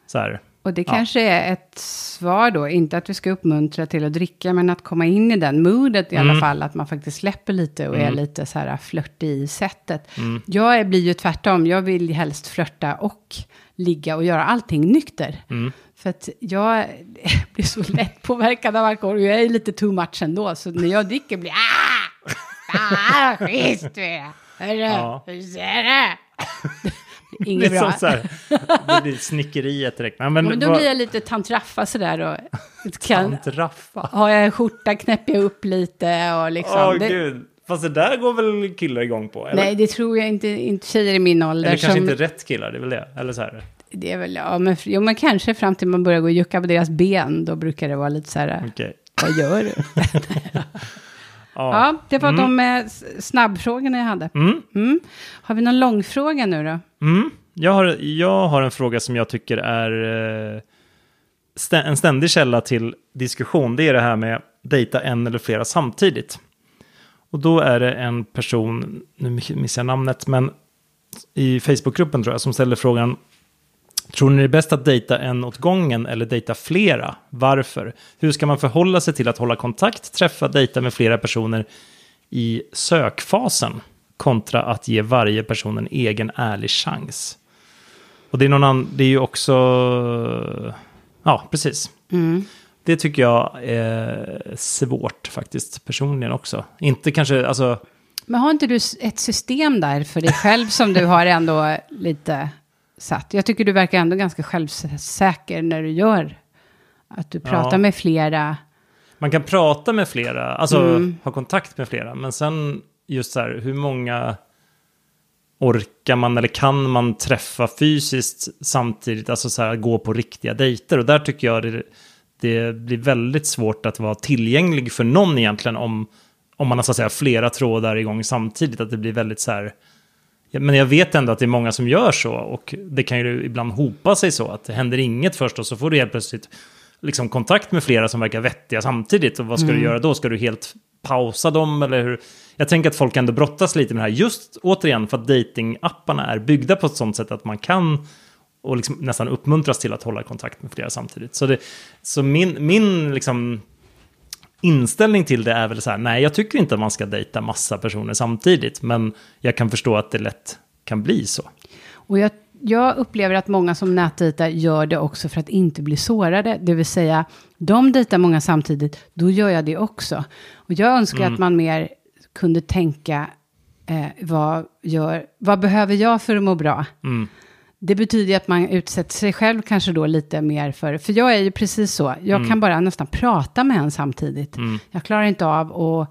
så här, Och det Ja. kanske är ett svar då, inte att vi ska uppmuntra till att dricka, men att komma in i den moodet i alla Mm. fall, att man faktiskt släpper lite och är lite så här flörtig i sättet. Mm. Jag blir ju tvärtom, jag vill helst flörta och ligga och göra allting nykter. För att jag <laughs> blir så lätt påverkad av alkohol, jag är lite too much ändå, så när jag dricker blir ah! Ah, schysst du är! Hörru, Ja. hur ser det? <laughs> inget det är bra. så här, det blir snickeriet direkt. Nej, men, Ja, men då vad- blir jag lite tantraffa sådär och <laughs> kan, Tantraffa. har jag en skjorta knäpper jag upp lite och liksom. Åh det, gud. Fast det där går väl killar igång på? Eller? nej, det tror jag inte, inte tjejer i min ålder. eller kanske som, inte rätt killar, det är väl det? Eller så här. Det är väl, ja, men, jo, men kanske fram till man börjar gå och jucka på deras ben, då brukar det vara lite så här, Okej. vad gör du? <laughs> Ja. Ja, det var de eh, snabbfrågorna jag hade. Mm. Mm. Har vi någon långfråga nu då? Mm. Jag, har, jag har en fråga som jag tycker är eh, stä- en ständig källa till diskussion. Det är det här med dejta en eller flera samtidigt. Och då är det en person, nu missar jag namnet, men i Facebookgruppen tror jag, som ställer frågan Tror ni det är bäst att dejta en åt gången eller dejta flera? Varför? Hur ska man förhålla sig till att hålla kontakt, träffa, dejta med flera personer i sökfasen kontra att ge varje person en egen ärlig chans? Och det är, någon annan, det är ju också... Ja, precis. Mm. Det tycker jag är svårt faktiskt, personligen också. Inte kanske, alltså... Men har inte du ett system där för dig själv som du har ändå lite satt? Jag tycker du verkar ändå ganska självsäker när du gör att du pratar Ja. med flera. Man kan prata med flera, alltså Mm. ha kontakt med flera. Men sen just så här, hur många orkar man eller kan man träffa fysiskt samtidigt? Alltså så här, gå på riktiga dejter. Och där tycker jag det, det blir väldigt svårt att vara tillgänglig för någon egentligen om, om man har så att säga flera trådar igång samtidigt. Att det blir väldigt så här... Men jag vet ändå att det är många som gör så och det kan ju ibland hopa sig så att det händer inget först och så får du helt plötsligt liksom kontakt med flera som verkar vettiga samtidigt. Och vad ska du göra då? Ska du helt pausa dem eller hur? Jag tänker att folk ändå brottas lite med det här just återigen för att datingapparna är byggda på ett sånt sätt att man kan och liksom nästan uppmuntras till att hålla kontakt med flera samtidigt. Så, det, så min, min liksom inställning till det är väl så här, nej jag tycker inte att man ska dejta massa personer samtidigt, men jag kan förstå att det lätt kan bli så. Och jag, jag upplever att många som nätdejtar gör det också för att inte bli sårade. Det vill säga, de dejtar många samtidigt, då gör jag det också. Och jag önskar att man mer kunde tänka, eh, vad, gör, vad behöver jag för att må bra? Mm. Det betyder att man utsätter sig själv kanske då lite mer för, för jag är ju precis så, jag kan bara nästan prata med en samtidigt. Jag klarar inte av att,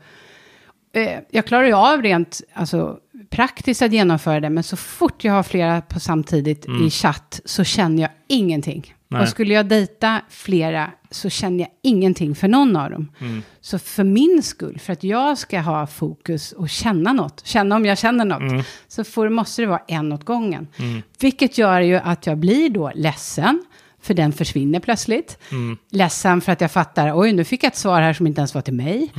eh, jag klarar ju av rent, alltså praktiskt att genomföra det, men så fort jag har flera på samtidigt i chatt så känner jag ingenting. Nej. Och skulle jag dejta flera så känner jag ingenting för någon av dem. Mm. Så för min skull, för att jag ska ha fokus och känna något, känna om jag känner något, Mm. så får, måste det vara en åt gången. Vilket gör ju att jag blir då ledsen, för den försvinner plötsligt. Mm. Ledsen för att jag fattar, oj nu fick jag ett svar här som inte ens var till mig.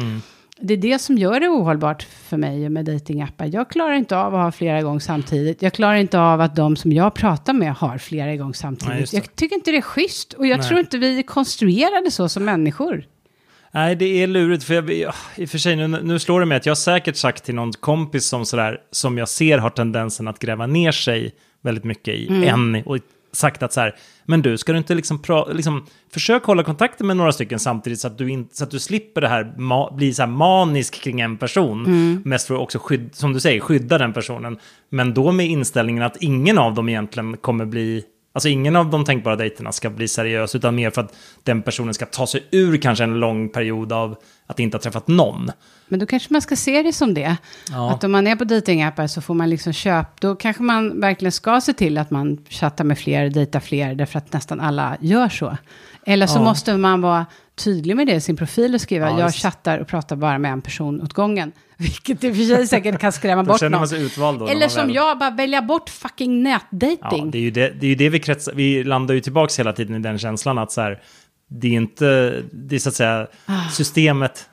Det är det som gör det ohållbart för mig med datingappar. Jag klarar inte av att ha flera gånger samtidigt. Jag klarar inte av att de som jag pratar med har flera gånger Nej, samtidigt. det. jag tycker inte det är schysst. Och jag Nej. tror inte vi är konstruerade så som människor. Nej, det är lurigt. För jag, ja, I och för sig, nu, nu slår det mig att jag säkert sagt till någon kompis som, sådär, som jag ser har tendensen att gräva ner sig väldigt mycket i Mm. en och sagt att så här, men du, ska du inte liksom, pra, liksom försök hålla kontakten med några stycken samtidigt så att du, inte, så att du slipper det här, ma, bli så här manisk kring en person. Mm. Mest för att också, skydd, som du säger, skydda den personen. Men då med inställningen att ingen av dem egentligen kommer bli Alltså ingen av de tänkbara dejterna ska bli seriös, utan mer för att den personen ska ta sig ur kanske en lång period av att inte ha träffat någon. Men då kanske man ska se det som det. Ja. Att om man är på datingappar så får man liksom köpa, då kanske man verkligen ska se till att man chattar med fler, dejtar fler, därför att nästan alla gör så. Eller så Ja. måste man vara tydlig med det i sin profil och skriva, Ja, jag chattar och pratar bara med en person åt gången. <laughs> Vilket i och för sig säkert kan skrämma bort någon. då. Eller som väl- jag, bara välja bort fucking Ja, nätdating. det är ju det, det, är ju det vi kretsar, vi landar ju tillbaka hela tiden i den känslan att så här, det är inte, det är så att säga Ah. systemet,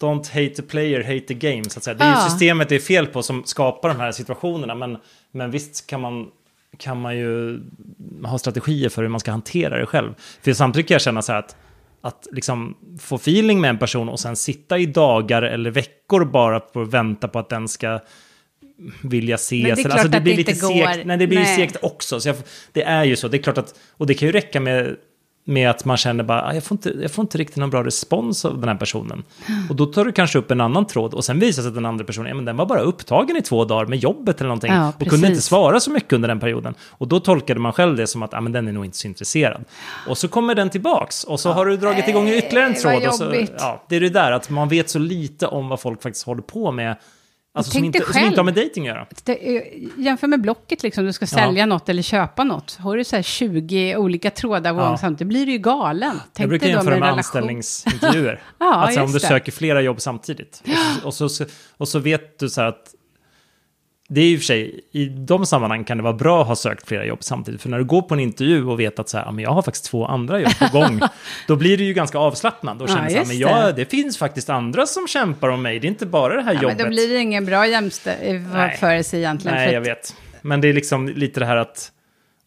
don't hate the player, hate the game, så att säga. Det är Ja. ju systemet det är fel på som skapar de här situationerna, men, men visst kan man, kan man ju ha strategier för hur man ska hantera det själv. För samtidigt kan jag känna så här att, att liksom få feeling med en person och sen sitta i dagar eller veckor bara på att vänta på att den ska vilja ses. Men det är klart att det blir inte lite går. Nej, det blir Nej. ju segt också. Så jag, det är ju så. Det är klart att, och det kan ju räcka med med att man känner bara, "Ah, jag får, inte, jag får inte riktigt någon bra respons av den här personen. Och då tar du kanske upp en annan tråd och sen visar sig att den andra personen, ja, men den var bara upptagen i två dagar med jobbet eller någonting. Ja, och kunde inte svara så mycket under den perioden. Och då tolkade man själv det som att, ja men den är nog inte så intresserad. Och så kommer den tillbaks och så har du dragit igång ytterligare en tråd. Och så, ja, det är det där att man vet så lite om vad folk faktiskt håller på med. Alltså som tänk dig inte, som själv. inte har med dating att göra. Är- jämför med Blocket, liksom, du ska sälja något eller köpa något. Har du så här 20 olika trådar Ja. samtidigt, blir du ju galen. Jag Tänk brukar dig då jämföra med med relation. anställningsintervjuer. <laughs> Ja, alltså om du det. söker flera jobb samtidigt. Och så, och, så, och så vet du så här att det är ju i och för sig, i de sammanhang kan det vara bra att ha sökt flera jobb samtidigt. För när du går på en intervju och vet att så här, ja, men jag har faktiskt två andra jobb på gång, <laughs> då blir du ju ganska avslappnad. Ja, känner du så här, men det. jag, det finns faktiskt andra som kämpar om mig, det är inte bara det här Ja, jobbet. men då blir det ingen bra jämförelse egentligen. Nej, för jag vet. Men det är liksom lite det här att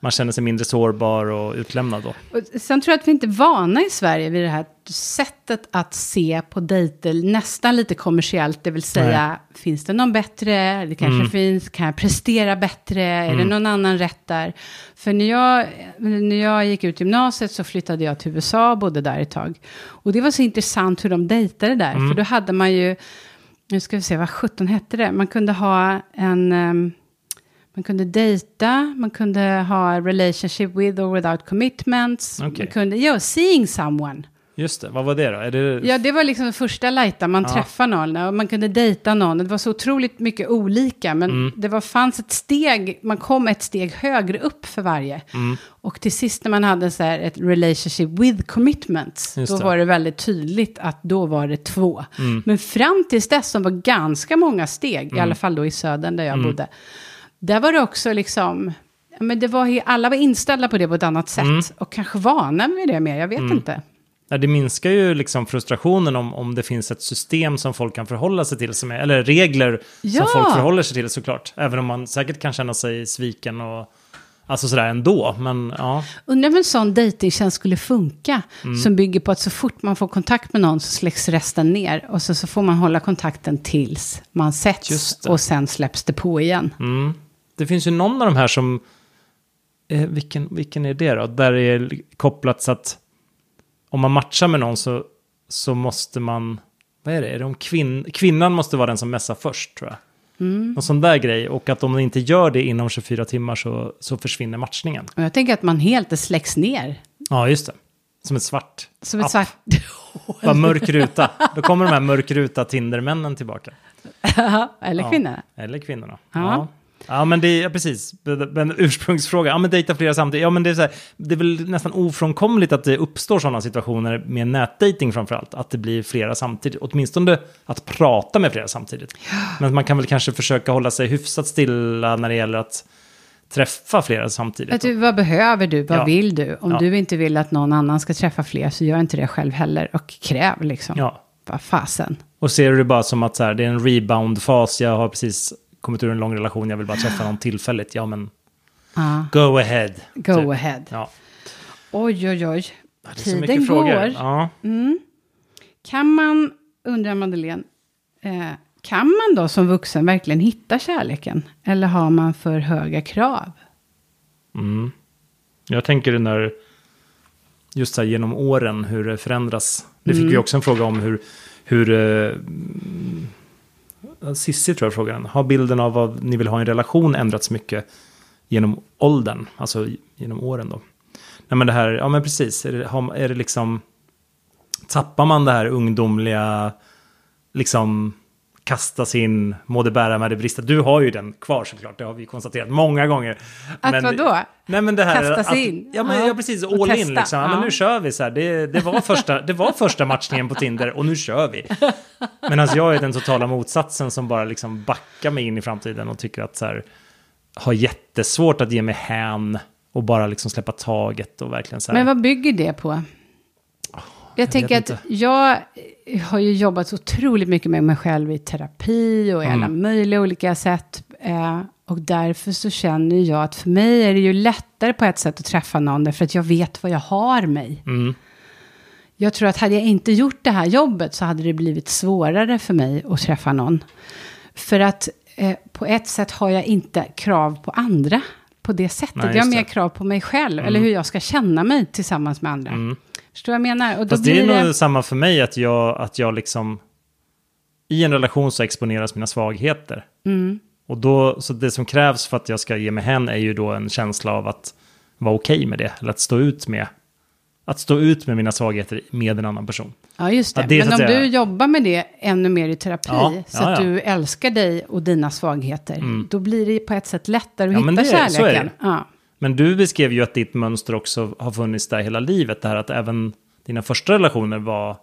man känner sig mindre sårbar och utlämnad då. Och sen tror jag att vi inte är vana i Sverige vid det här sättet att se på dejter nästan lite kommersiellt. Det vill säga, finns det någon bättre? Det kanske Mm. finns, kan jag prestera bättre? Är det någon annan rätt där? För när jag, när jag gick ut gymnasiet så flyttade jag till USA och bodde där ett tag. Och det var så intressant hur de dejtade där. Mm. För då hade man ju, nu ska vi se, vad 17 hette det? Man kunde ha en... man kunde dejta, man kunde ha relationship with or without commitments. Okej. Man kunde, ja, seeing someone. Just det, vad var det då? Är det... Ja, det var liksom det första lajta, man Ja. träffar någon och man kunde dejta någon. Det var så otroligt mycket olika, men Mm. det var, fanns ett steg, man kom ett steg högre upp för varje. Mm. Och till sist när man hade så här ett relationship with commitments, Just då det. var det väldigt tydligt att då var det två. Mm. Men fram tills dess, som var ganska många steg, i alla fall då i södern där jag Mm. bodde, där var det också liksom, men det var, alla var inställda på det på ett annat sätt. Mm. Och kanske vana vid det mer, jag vet inte. Ja, det minskar ju liksom frustrationen om, om det finns ett system som folk kan förhålla sig till, som är, eller regler Ja. som folk förhåller sig till såklart. Även om man säkert kan känna sig sviken och alltså sådär ändå. Men ja, Undrar om en sån dejtingtjänst skulle funka. Mm. Som bygger på att så fort man får kontakt med någon så släcks resten ner. Och så, så får man hålla kontakten tills man sätts. Och sen släpps det på igen. mm. Det finns ju någon av de här som, eh, vilken, vilken är det då? Där det är kopplat så att om man matchar med någon så, så måste man, vad är det? Är det om kvinn, kvinnan måste vara den som messar först tror jag. Mm. Någon sån där grej. Och att om den inte gör det inom 24 timmar så, så försvinner matchningen. Och jag tänker att man helt släcks ner. Ja, just det. Som ett svart. Som ett app. svart... <laughs> Bara mörk ruta. Då kommer de här mörkruta Tindermännen tillbaka. <laughs> Eller Ja. kvinnorna. Eller kvinnorna. Ja. Ja. Ja, men det är ja, precis. Men ursprungsfråga. Ja, men dejta flera samtidigt. Ja, men det är, så här, det är väl nästan ofrånkomligt att det uppstår sådana situationer med nätdating framför allt. Att det blir flera samtidigt. Åtminstone att prata med flera samtidigt. Men man kan väl kanske försöka hålla sig hyfsat stilla när det gäller att träffa flera samtidigt. Att du, vad behöver du? Vad Ja. vill du? Om Ja. du inte vill att någon annan ska träffa fler så gör inte det själv heller. Och kräv liksom. Ja. Vad fasen. Och ser du det bara som att så här, det är en rebound-fas, jag har precis kommit ur en lång relation, jag vill bara träffa någon tillfälligt. Ja, men Ja, go ahead. go Typ. ahead. Ja. Oj, oj, oj. Tiden går. Ja. Mm. Kan man, undrar Madeleine, eh, kan man då som vuxen verkligen hitta kärleken? Eller har man för höga krav? Mm. Jag tänker den där, just så här genom åren, hur det förändras. Det fick vi också en fråga om hur, hur eh, mm, Sissi tror jag frågade den. Har bilden av vad ni vill ha i en relation ändrats mycket genom åldern, alltså genom åren då? Nej men det här, ja men precis, är det, har, är det liksom, tappar man det här ungdomliga, liksom kasta sin må det bära med det brista. Du har ju den kvar såklart, det har vi konstaterat många gånger. Att vadå? Nej men det här Kasta sig in? Ja, men, Ja. ja precis, all testa. in liksom. Ja. Men nu kör vi så här. Det, det, var första, det var första matchningen på Tinder och nu kör vi. Medan jag är den totala motsatsen som bara liksom backar mig in i framtiden och tycker att så här, har jättesvårt att ge mig hän och bara liksom släppa taget och verkligen så här. Men vad bygger det på? Jag, tänker att jag har ju jobbat otroligt mycket med mig själv i terapi och i alla Mm. möjliga olika sätt. Eh, och därför så känner jag att för mig är det ju lättare på ett sätt att träffa någon, därför att jag vet vad jag har mig. Mm. Jag tror att hade jag inte gjort det här jobbet så hade det blivit svårare för mig att träffa någon. För att eh, på ett sätt har jag inte krav på andra. på det sättet. Nej, jag har mer krav på mig själv, eller hur jag ska känna mig tillsammans med andra. Förstår du vad jag menar? Och då Fast det är nog samma för mig att jag, att jag liksom... I en relation så exponeras mina svagheter. Mm. Och då, så det som krävs för att jag ska ge mig hän är ju då en känsla av att vara okej med det. Eller att stå ut med. Att stå ut med mina svagheter med en annan person. Ja, just det. Det Men om säga- du jobbar med det ännu mer i terapi, Ja, så ja, att ja. du älskar dig och dina svagheter, då blir det på ett sätt lättare att hitta det det. kärleken. Men du beskrev ju att ditt mönster också har funnits där hela livet. Det här att även dina första relationer var,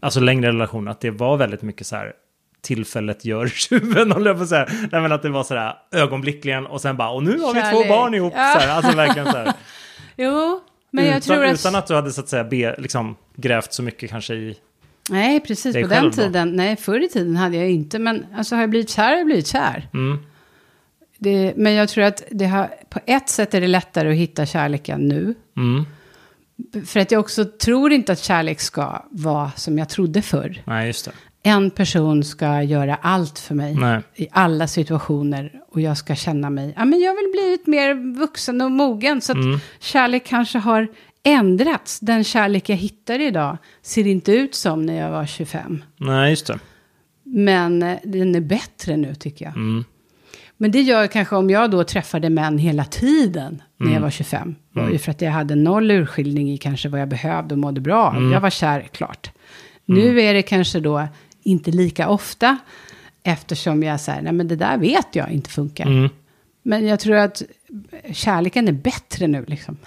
alltså längre relationer, att det var väldigt mycket så här tillfället gör tjuven, <laughs> håller jag på att säga. Nej, men att det var så här ögonblickligen och sen bara, och nu har vi Kärlek. två barn ihop. Ja. Så här, alltså verkligen så här. <laughs> Jo, men jag utan, tror att... utan att du hade så att säga be, liksom, grävt så mycket kanske i... Nej, precis. På den själv då? tiden, nej, förr i tiden hade jag inte, men alltså har jag blivit kär, har jag blivit kär. Mm. Det, men jag tror att det har, på ett sätt är det lättare att hitta kärleken nu. Mm. För att jag också tror inte att kärlek ska vara som jag trodde förr. Nej, just det. En person ska göra allt för mig Nej. i alla situationer. Och jag ska känna mig, ja men jag väl blivit mer vuxen och mogen. Så att Mm. kärlek kanske har ändrats. Den kärlek jag hittar idag ser inte ut som när jag var 25. Nej, just det. Men eh, den är bättre nu tycker jag. Mm. Men det gör kanske om jag då träffade män hela tiden när Mm. jag var 25. var ju för att jag hade noll urskiljning i kanske vad jag behövde och mådde bra. Mm. Jag var kär, klart. Nu är det kanske då inte lika ofta. Eftersom jag säger, nej men det där vet jag inte funkar. Mm. Men jag tror att kärleken är bättre nu liksom. <laughs>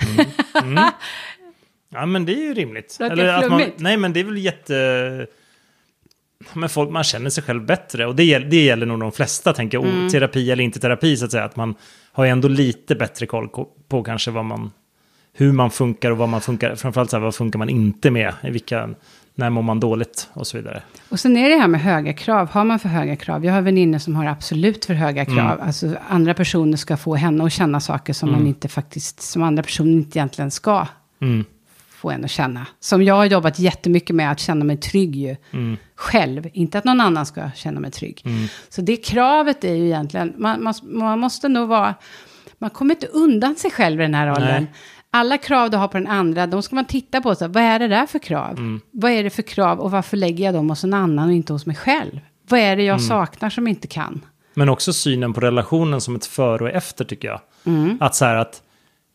Ja, men det är ju rimligt. Eller att man, nej, men det är väl jätte... Men folk, man känner sig själv bättre. Och det gäller, det gäller nog de flesta, tänker jag. Mm. Terapi eller inte terapi, så att säga. Att man har ändå lite bättre koll ko- på kanske vad man... Hur man funkar och vad man funkar. Framförallt så här, vad funkar man inte med? I vilka... När mår man dåligt? Och så vidare. Och sen är det här med höga krav. Har man för höga krav? Jag har vänner som har absolut för höga krav. Mm. Alltså andra personer ska få henne att känna saker som man inte faktiskt, som andra personer inte egentligen ska Mm. Få en att känna. Som jag har jobbat jättemycket med att känna mig trygg ju. Mm. Själv, inte att någon annan ska känna mig trygg. Så det kravet är ju egentligen, man, man, man måste nog vara, man kommer inte undan sig själv i den här åldern. Nej. Alla krav du har på den andra, de ska man titta på. Så, vad är det där för krav? Mm. Vad är det för krav och varför lägger jag dem hos en annan och inte hos mig själv? Vad är det jag Mm. saknar som inte kan? Men också synen på relationen som ett före och efter, tycker jag. Att så här att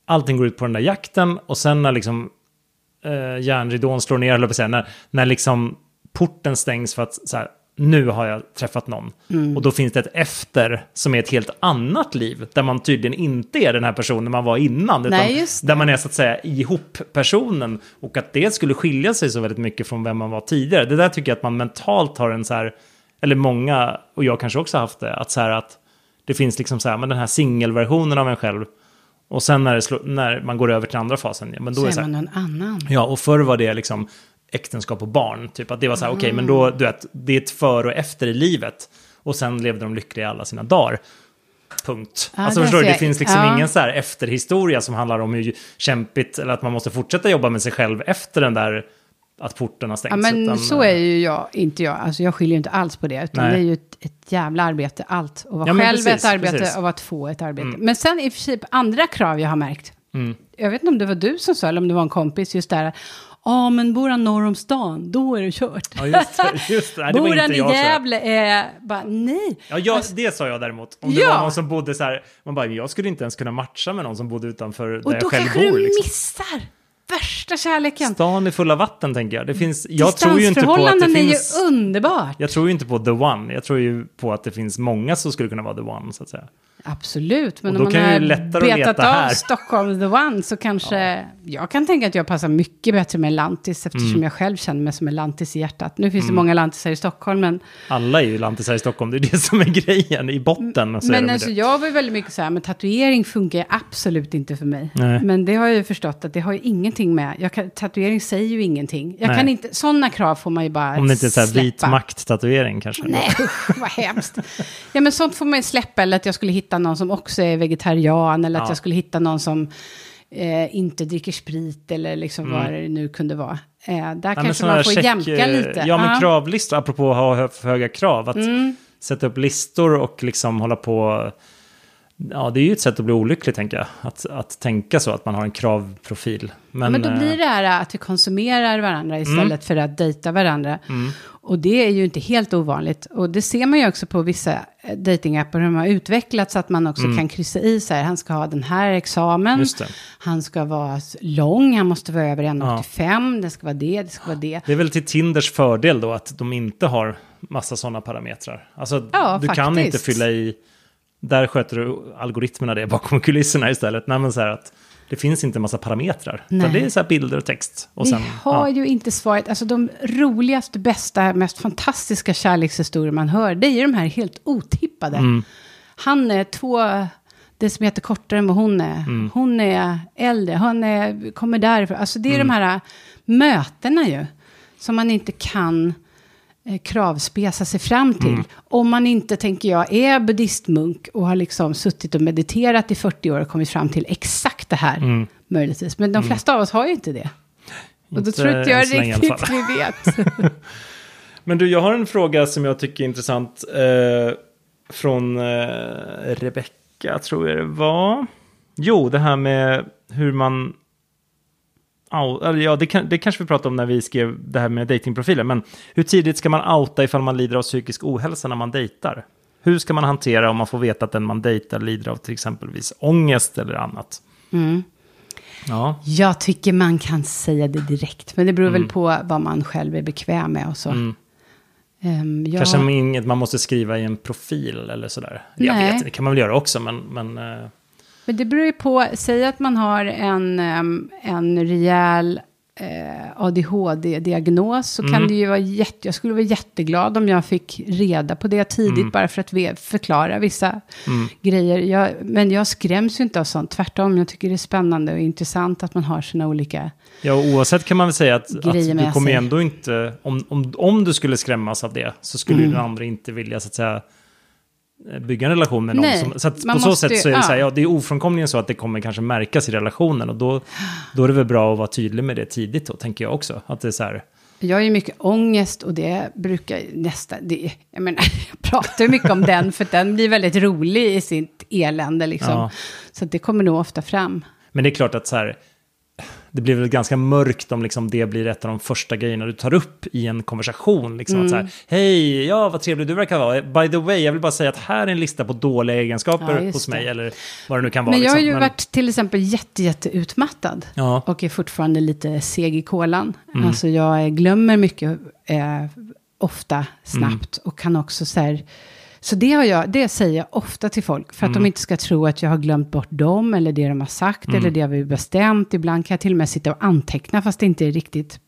allting går ut på den där jakten och sen när liksom eh, järnridån slår ner, eller säga, när, när liksom porten stängs för att så här, nu har jag träffat någon. Och då finns det ett efter som är ett helt annat liv, där man tydligen inte är den här personen man var innan, Nej, där man är så att säga ihop personen och att det skulle skilja sig så väldigt mycket från vem man var tidigare. Det där tycker jag att man mentalt har en så här, eller många, och jag kanske också haft det, att så här att det finns liksom så här, men den här singelversionen av en själv, och sen när, slår, när man går över till andra fasen, ja, men då Så är så här, man någon annan. Ja, och förr var det liksom äktenskap och barn. Typ att det var så här, okej, men då, du vet, det är ett före och efter i livet. Och sen levde de lyckliga alla sina dagar. Punkt. Ja, alltså förstår du, det jag. finns liksom Ja. ingen så här efterhistoria som handlar om hur kämpigt, eller att man måste fortsätta jobba med sig själv efter den där, att porten har stängts. Ja, men utan, så eh, är ju jag, inte jag. Alltså jag skiljer inte alls på det. Utan Nej. det är ju ett, ett jävla arbete, allt. Att vara Ja, själv precis, ett arbete precis. Mm. och att få ett arbete. Men sen i och sig andra krav jag har märkt. Jag vet inte om det var du som sa, eller om det var en kompis, just där. Ja, men bor han norr om stan, då är det kört. Ja, just det. Just det. Nej, det <laughs> bor han i. Gävle, är bara nej. Ja, jag, det sa jag däremot. Om det Ja. var någon som bodde så här, man bara, jag skulle inte ens kunna matcha med någon som bodde utanför där Och jag då själv kanske bor. du Liksom. missar värsta kärleken. Stan är full av vatten, tänker jag. Det finns, jag tror ju inte på att det Distansförhållanden är finns... ju underbart. Jag tror ju inte på the one. Jag tror ju på att det finns många som skulle kunna vara the one, så att säga. Absolut, men om man kan har betat leta av. Stockholm the one så kanske... Jag kan tänka att jag passar mycket bättre med lantis eftersom Mm. jag själv känner mig som en lantis i hjärtat. Nu finns det många lantisar i Stockholm, men, Alla är ju lantisar i Stockholm, det är det som är grejen. I botten så men alltså, det. jag var ju väldigt mycket så här, men tatuering funkar absolut inte för mig. Nej. Men det har jag ju förstått att det har ju ingenting med... Jag kan, tatuering säger ju ingenting. Jag Nej. kan inte, sådana krav får man ju bara Om det inte är så här vit makt-tatuering kanske. Nej, usch, vad hemskt. Ja, men sånt får man ju släppa. Eller att jag skulle hitta någon som också är vegetarian. Eller att Ja. jag skulle hitta någon som eh, inte dricker sprit. Eller liksom vad det nu kunde vara. Eh, där Mm. Ja, kanske man får check- jämka lite. Ja, men kravlistor, apropå att ha för höga krav. Att Mm. sätta upp listor och liksom hålla på... Ja, det är ju ett sätt att bli olycklig, tänker jag. Att, att tänka så, att man har en kravprofil. Men, Men då eh, blir det här att vi konsumerar varandra istället för att dejta varandra. Och det är ju inte helt ovanligt. Och det ser man ju också på vissa eh, datingappar hur de har utvecklats så att man också kan kryssa i så här, han ska ha den här examen, han ska vara lång, han måste vara över 1,85, det ska vara det, det ska vara det. Det är väl till Tinders fördel då att de inte har massa sådana parametrar. Alltså, Ja, du kan faktiskt. inte fylla i... Där sköter du algoritmerna det bakom kulisserna istället. Nej, men så här att det finns inte en massa parametrar. Utan det är så här bilder och text. Och sen, Vi har ja. ju inte svaret, alltså de roligaste, bästa, mest fantastiska kärlekshistorier man hör, det är ju de här helt otippade. Mm. Han är två decimeter kortare än vad hon är. Mm. Hon är äldre, han är, kommer därifrån. Alltså det är Mm. de här mötena ju, som man inte kan kravspesa sig fram till. Mm. Om man inte, tänker jag, är buddhistmunk och har liksom suttit och mediterat i 40 år och kommit fram till exakt det här, Mm. möjligtvis. Men de flesta av oss har ju inte det. Och då tror inte jag riktigt vi vet. <laughs> Men du, jag har en fråga som jag tycker är intressant. Eh, från eh, Rebecka, tror jag det var. Jo, det här med hur man... Eller Ja, det, kan, det kanske vi pratade om när vi skrev det här med datingprofiler. Men hur tidigt ska man outa ifall man lider av psykisk ohälsa när man dejtar? Hur ska man hantera om man får veta att den man dejtar lider av till exempelvis ångest eller annat? Mm. Ja, Jag tycker man kan säga det direkt, men det beror Mm. väl på vad man själv är bekväm med och så. Ehm, jag, kanske inget man måste skriva i en profil eller sådär. Jag Nej. vet, det kan man väl göra också, men... men eh, Men det beror ju på, säg att man har en, ehm, en rejäl eh, ADHD-diagnos så Mm. kan det ju vara jätte, jag skulle vara jätteglad om jag fick reda på det tidigt Mm. bara för att förklara vissa grejer. Jag, men jag skräms ju inte av sånt, tvärtom, jag tycker det är spännande och intressant att man har sina olika Ja, oavsett kan man väl säga att, att du kommer ju ändå inte, om, om, om du skulle skrämmas av det, så skulle Mm. den andra inte vilja så att säga bygga en relation med någon. Nej, som, så att på så måste sätt så är det ja. så här, ja, det är ofrånkomligen så att det kommer kanske märkas i relationen och då, då är det väl bra att vara tydlig med det tidigt då, tänker jag också. Att det är så här, Jag har ju mycket ångest och det brukar nästan, det, jag menar, <laughs> jag pratar ju mycket om den för den blir väldigt rolig i sitt elände liksom. Ja. Så det kommer nog ofta fram. men det är klart att så här, det blir väl ganska mörkt om liksom det blir ett av de första grejerna du tar upp i en konversation. Liksom att så Mm. här, hej, ja vad trevlig du verkar vara. By the way, jag vill bara säga att här är en lista på dåliga Ja, egenskaper just hos mig. det. Eller vad det nu kan vara. Men jag har liksom. ju varit till exempel jätte, jätte utmattad. Ja. Och är fortfarande lite seg i kolan. Mm. Alltså jag glömmer mycket eh, ofta, snabbt. Mm. Och kan också så här... Så det, har jag, det säger jag ofta till folk. För att Mm. de inte ska tro att jag har glömt bort dem. Eller det de har sagt. Mm. Eller det vi bestämt. Ibland kan jag till och med sitta och anteckna. Fast det inte är riktigt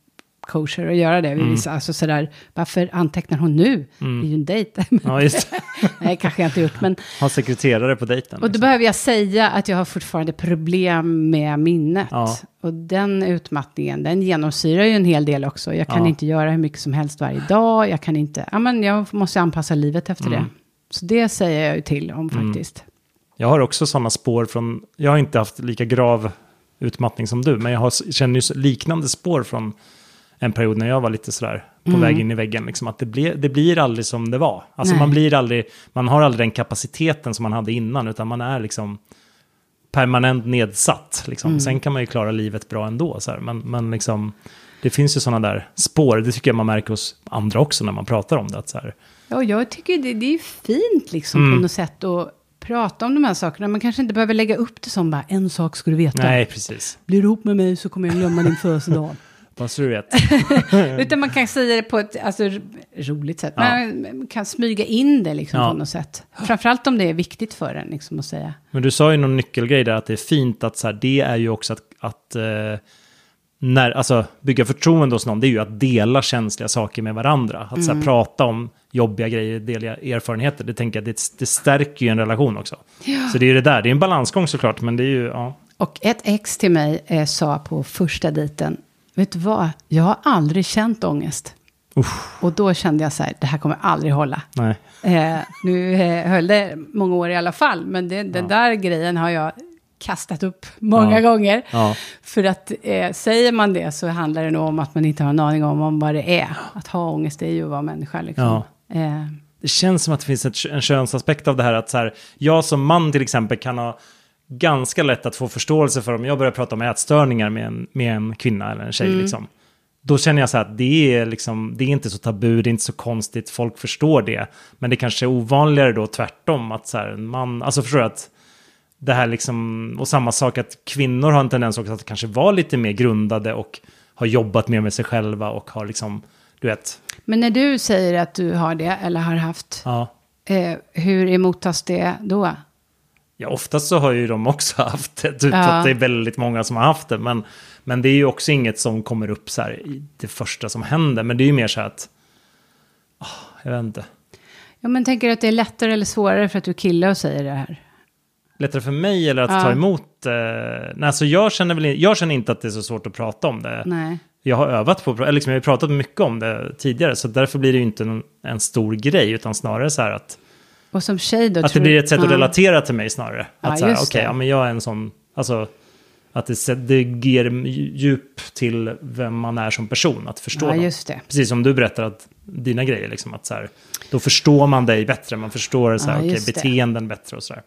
kosher att göra det. Mm. Mm. Alltså sådär, varför antecknar hon nu? Det är ju en dejt. Ja, just. <laughs> Nej, kanske jag inte gjort. Men, <laughs> Ha sekreterare på dejten. och då liksom. behöver jag säga att jag har fortfarande problem med minnet. Ja. Och den utmattningen, den genomsyrar ju en hel del också. Jag kan Ja. inte göra hur mycket som helst varje dag. Jag kan inte, ja men jag måste anpassa livet efter Mm. det. Så det säger jag ju till om faktiskt. Jag har också sådana spår från, jag har inte haft lika grav utmattning som du, men jag har, känner ju liknande spår från en period när jag var lite sådär på Mm. väg in i väggen. Liksom, att det, ble, det blir aldrig som det var. Alltså Nej. man blir aldrig, man har aldrig den kapaciteten som man hade innan, utan man är liksom permanent nedsatt. Liksom. Mm. Sen kan man ju klara livet bra ändå. Så här. Men, men liksom, det finns ju sådana där spår, det tycker jag man märker hos andra också när man pratar om det. Att så här, Ja, jag tycker det, det är fint liksom Mm. på något sätt att prata om de här sakerna. Man kanske inte behöver lägga upp det som bara en sak ska du veta. nej, precis. Blir du ihop med mig så kommer jag glömma din födelsedag. <laughs> Bara så du vet. <laughs> Utan man kan säga det på ett alltså, ro- roligt sätt. Ja. Man kan smyga in det liksom Ja. på något sätt. Framförallt om det är viktigt för en liksom, att säga. Men du sa ju någon nyckelgrej där att det är fint att så här, det är ju också att, att eh, när, alltså, bygga förtroende hos någon, det är ju att dela känsliga saker med varandra. Att Mm. så här, prata om jobbiga grejer, dela erfarenheter, det tänker jag, det, det stärker ju en relation också. Så det är ju det där, det är en balansgång såklart, men det är ju, ja. Och ett ex till mig eh, sa på första dejten, vet du vad, jag har aldrig känt ångest. Usch, Och då kände jag så här, det här kommer aldrig hålla. nej. Eh, nu eh, höll det många år i alla fall, men det, den där grejen har jag kastat upp många Ja. gånger. Ja, För att eh, säger man det så handlar det nog om att man inte har en aning om, om vad det är. Att ha ångest är ju att vara människa liksom. Eh, det känns som att det finns ett, en könsaspekt av det här att så här, jag som man till exempel kan ha ganska lätt att få förståelse för om jag börjar prata om ätstörningar med en, med en kvinna eller en tjej. Mm. Liksom. Då känner jag så här att det är, liksom, det är inte så tabu, det är inte så konstigt, folk förstår det. Men det kanske är ovanligare då tvärtom, att så här, en man, alltså förstår att det här liksom, och samma sak att kvinnor har en tendens också att kanske vara lite mer grundade och har jobbat mer med sig själva och har liksom, du vet, Men när du säger att du har det, eller har haft, ja. eh, hur emottas det då? Ja, oftast så har ju de också <laughs> haft det. Typ Ja. att det är väldigt många som har haft det. Men, men det är ju också inget som kommer upp så här i det första som händer. Men det är ju mer så här att... ah, jag vet inte. Ja, men tänker du att det är lättare eller svårare för att du är kille och säger det här? Lättare för mig eller att Ja. ta emot? Eh, nej, alltså jag känner, väl, jag känner inte att det är så svårt att prata om det. Nej. Jag har övat på, eller liksom, jag har pratat mycket om det tidigare. Så därför blir det ju inte en, en stor grej. Utan snarare så här att, Och som tjej då? att det blir ett sätt att Ja. relatera till mig snarare. Ja, Att så här, okej, det. ja, men jag är en sån, alltså, att det, det ger djup till vem man är som person, att förstå Ja, dem. just det. Precis som du berättar att dina grejer, liksom, att så här, då förstår man dig bättre, man förstår så här, Ja, det. beteenden bättre och så där.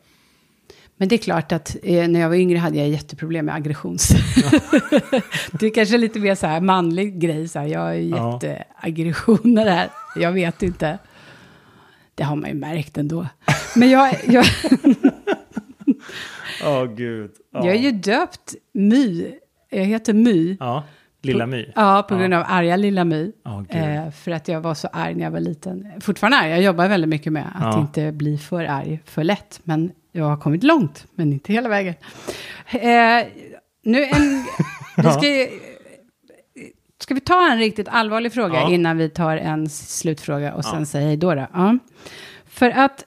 Men det är klart att eh, när jag var yngre hade jag jätteproblem med aggressions. <laughs> det är kanske lite mer så här manlig grej. Så här. Jag Ja. jätteaggressioner här. Jag vet inte. Det har man ju märkt ändå. Men jag, jag, <laughs> Åh gud. Ja. jag är ju döpt My. Jag heter My. Ja, Lilla My. Ja, på grund av arga lilla My. Gud. Eh, för att jag var så arg när jag var liten. Fortfarande arg, jag jobbar väldigt mycket med att Ja. inte bli för arg för lätt. Men jag har kommit långt, men inte hela vägen. Eh, nu en... <laughs> Vi ska, ska vi ta en riktigt allvarlig fråga Ja. innan vi tar en slutfråga och sen Ja. säger hej då? då? Ja. För att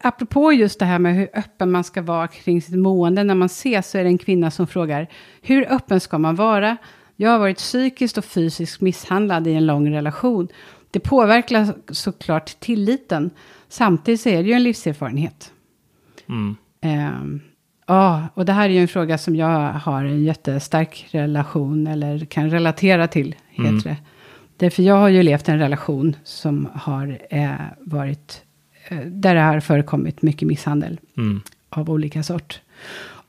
apropå just det här med hur öppen man ska vara kring sitt mående när man ses så är det en kvinna som frågar hur öppen ska man vara? Jag har varit psykiskt och fysiskt misshandlad i en lång relation. Det påverkar såklart tilliten. Samtidigt så är det ju en livserfarenhet. Mm. Ehm, Ja, och det här är ju en fråga som jag har en jättestark relation eller kan relatera till, heter Mm. det. Därför jag har ju levt en relation som har eh, varit, eh, där det har förekommit mycket misshandel Mm. av olika sort.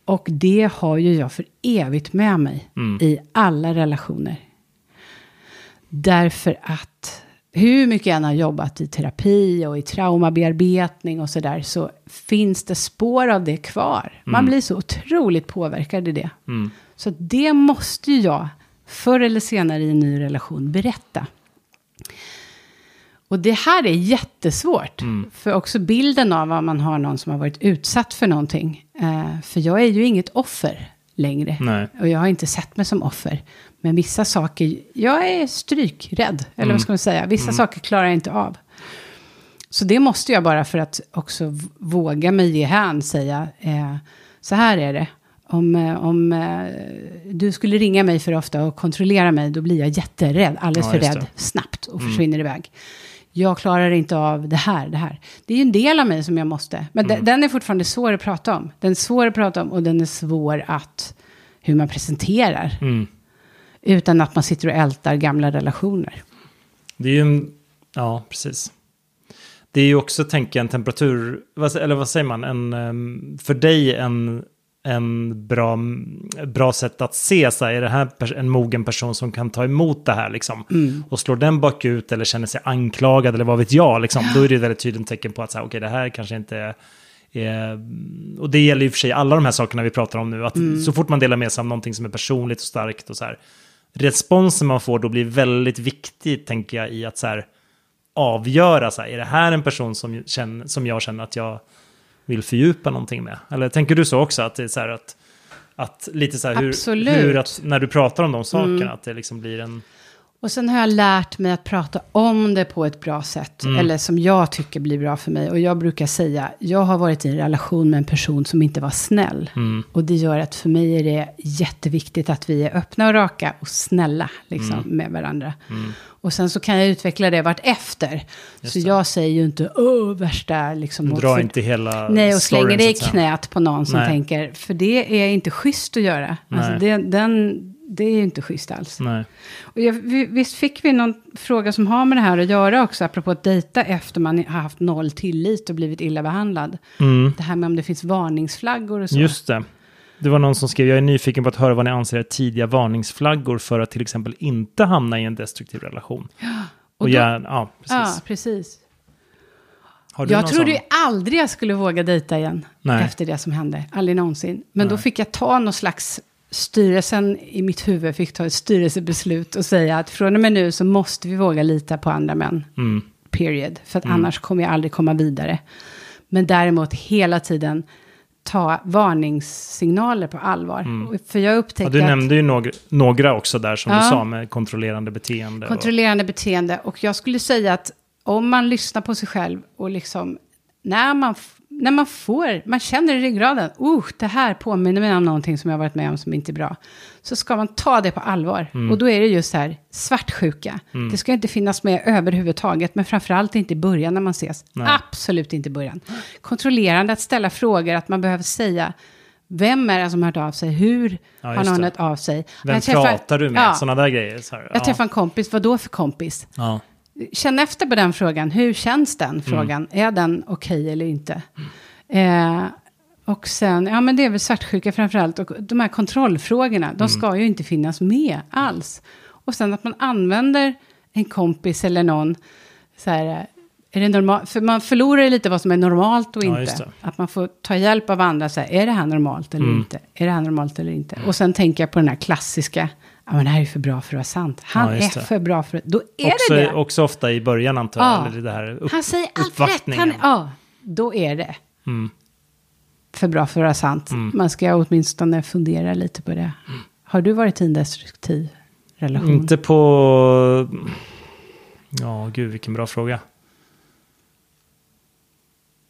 Och det har ju jag för evigt med mig Mm. i alla relationer. Därför att hur mycket jag än har jobbat i terapi och i traumabearbetning och sådär så finns det spår av det kvar. Man blir så otroligt påverkad i det. Mm. Så det måste ju jag förr eller senare i en ny relation berätta. Och det här är jättesvårt. För också bilden av att man har någon som har varit utsatt för någonting. Eh, för jag är ju inget offer längre. Nej. Och jag har inte sett mig som offer. Men vissa saker, jag är strykrädd. Eller vad ska man säga? Vissa saker klarar jag inte av. Så det måste jag bara för att också våga mig ge hän säga. Eh, så här är det. Om, eh, om eh, du skulle ringa mig för ofta och kontrollera mig, då blir jag jätterädd, alldeles Ja, för rädd, det. snabbt och försvinner iväg. Jag klarar inte av det här, det här. Det är ju en del av mig som jag måste. Men de- den är fortfarande svår att prata om. Den är svår att prata om och den är svår att, hur man presenterar. Mm. Utan att man sitter och ältar gamla relationer. Det är ju en... Ja, precis. Det är ju också, tänker jag, en temperatur... Eller vad säger man? En, ehm, för dig en, en bra, bra sätt att se, så här, är det här en mogen person som kan ta emot det här liksom? Och slår den bakut eller känner sig anklagad eller vad vet jag, liksom, då är det ett väldigt tydligt tecken på att så här, okej, det här kanske inte är... är och det gäller ju för sig alla de här sakerna vi pratar om nu, att så fort man delar med sig av någonting som är personligt och starkt och så här, responsen man får då blir väldigt viktig, tänker jag, i att så här, avgöra, så här, är det här en person som, känner, som jag känner att jag vill fördjupa någonting med? Eller tänker du så också, att det är så här att, att lite så här hur, hur att, när du pratar om de sakerna, att det liksom blir en... Och sen har jag lärt mig att prata om det på ett bra sätt. Eller som jag tycker blir bra för mig. Och jag brukar säga, jag har varit i en relation med en person som inte var snäll. Och det gör att för mig är det jätteviktigt att vi är öppna och raka och snälla liksom, med varandra. Och sen så kan jag utveckla det vart efter. Så jag säger ju inte, åh, värsta liksom. Dra för- inte hela Nej, och slänger det i knät på någon som Nej. tänker, för det är inte schysst att göra. Alltså det, den, det är ju inte schysst alls. Nej. Och jag, vi- visst fick vi någon fråga som har med det här att göra också, apropå att dejta efter man har haft noll tillit och blivit illa behandlad. Mm. Det här med om det finns varningsflaggor och så. Just det. Det var någon som skrev, jag är nyfiken på att höra vad ni anser är tidiga varningsflaggor för att till exempel inte hamna i en destruktiv relation. <gasps> Och, då- gärna, ja, precis. Ja, precis. Jag trodde ju aldrig jag skulle våga dejta igen Nej. efter det som hände. Aldrig någonsin. Men då Nej. fick jag ta någon slags styrelsen i mitt huvud fick ta ett styrelsebeslut och säga att från och med nu så måste vi våga lita på andra män. Mm. Period. För att annars kommer jag aldrig komma vidare. Men däremot hela tiden ta varningssignaler på allvar. Och För jag Ja, upptäckte du att nämnde ju några, några också där som Ja. du sa med kontrollerande beteende. kontrollerande beteende. Och jag skulle säga att om man lyssnar på sig själv och liksom när man, när man får, man känner i ryggraden, uh, det här påminner mig om någonting som jag har varit med om som inte är bra. Så ska man ta det på allvar. Mm. Och då är det just så här, svartsjuka. Det ska inte finnas med överhuvudtaget, men framförallt inte i början när man ses. Nej. Absolut inte i början. Kontrollerande att ställa frågor, att man behöver säga, vem är det som har hört av sig? Hur Ja, har någon hört av sig? Vem träffar- pratar du med? Ja, Sådana där grejer. Så här. jag ja. träffar en kompis, vad då för kompis? Ja. Känn efter på den frågan. Hur känns den frågan? Är den okej eller inte? Eh, och sen, ja men det är väl svartsjuka framförallt. Och de här kontrollfrågorna, de ska ju inte finnas med alls. Och sen att man använder en kompis eller någon, så här, är det normalt? För man förlorar lite vad som är normalt och Ja, inte. Att man får ta hjälp av andra, så här, är det här normalt eller Mm. inte? Är det här normalt eller inte? Och sen tänker jag på den här klassiska, ja men det här är för bra för att vara sant. Han Ja, är för bra för att, då är Också, det det. också ofta i början antar jag. Ja. Eller det här upp, Han säger allt rätt. Han, ja, då är det Mm. för bra för att vara sant. Man ska åtminstone fundera lite på det. Har du varit i en destruktiv relation? Inte på... Ja, gud vilken bra fråga.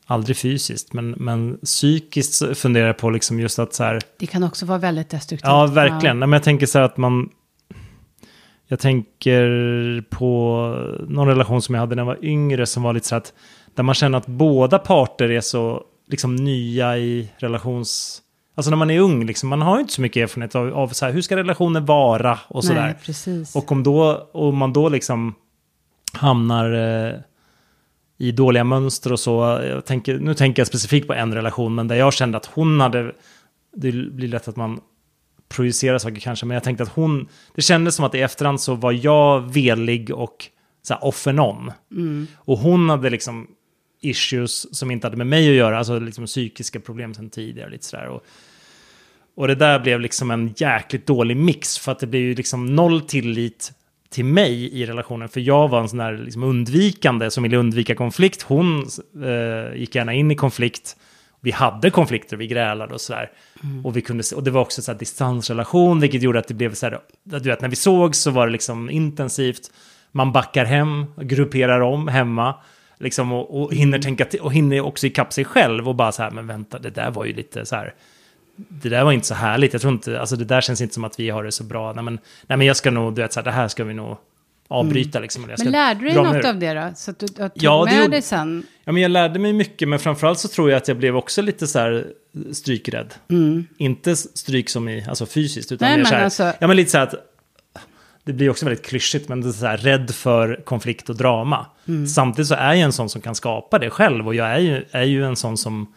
Aldrig fysiskt, men, men psykiskt funderar jag på liksom just att så här... Det kan också vara väldigt destruktivt. Ja, verkligen. Nej, Men jag tänker så här att man... Jag tänker på någon relation som jag hade när jag var yngre som var lite så att... Där man känner att båda parter är så liksom nya i relations... Alltså när man är ung, liksom, man har ju inte så mycket erfarenhet av, av så här, hur ska relationer vara och sådär. Och om då, om man då liksom hamnar eh, i dåliga mönster och så. Tänker, nu tänker jag specifikt på en relation, men där jag kände att hon hade... Det blir lätt att man projicerar saker kanske, men jag tänkte att hon... Det kändes som att i efterhand så var jag velig och så här, off and on. Och hon hade liksom issues som inte hade med mig att göra, alltså liksom psykiska problem sedan tidigare. Lite sådär. Och, och det där blev liksom en jäkligt dålig mix, för att det blev ju liksom noll tillit till mig i relationen. För jag var en sån där liksom undvikande som ville undvika konflikt. Hon eh, gick gärna in i konflikt. Vi hade konflikter, vi grälade och sådär. Och, vi kunde, se- och det var också så distansrelation, vilket gjorde att det blev så här, du vet, när vi såg så var det liksom intensivt. Man backar hem, grupperar om hemma. Liksom och, och hinner tänka till, och hinner också ikapp sig själv och bara så här, men vänta, det där var ju lite så här, det där var inte så härligt. Jag tror inte, alltså det där känns inte som att vi har det så bra. Nej men, nej, men jag ska nog, du vet så här, det här ska vi nog avbryta liksom. eller Jag Men lärde du dig något ur. av det då? Så att du, tog Ja, det med gjorde- dig sen? Ja, men jag lärde mig mycket, men framförallt så tror jag att jag blev också lite så här strykrädd. Inte stryk som i, alltså fysiskt, utan Nej, men så här, alltså- ja men lite så här att, det blir också väldigt klyschigt, men det är så här rädd för konflikt och drama. Samtidigt så är jag en sån som kan skapa det själv, och jag är ju, är ju en sån som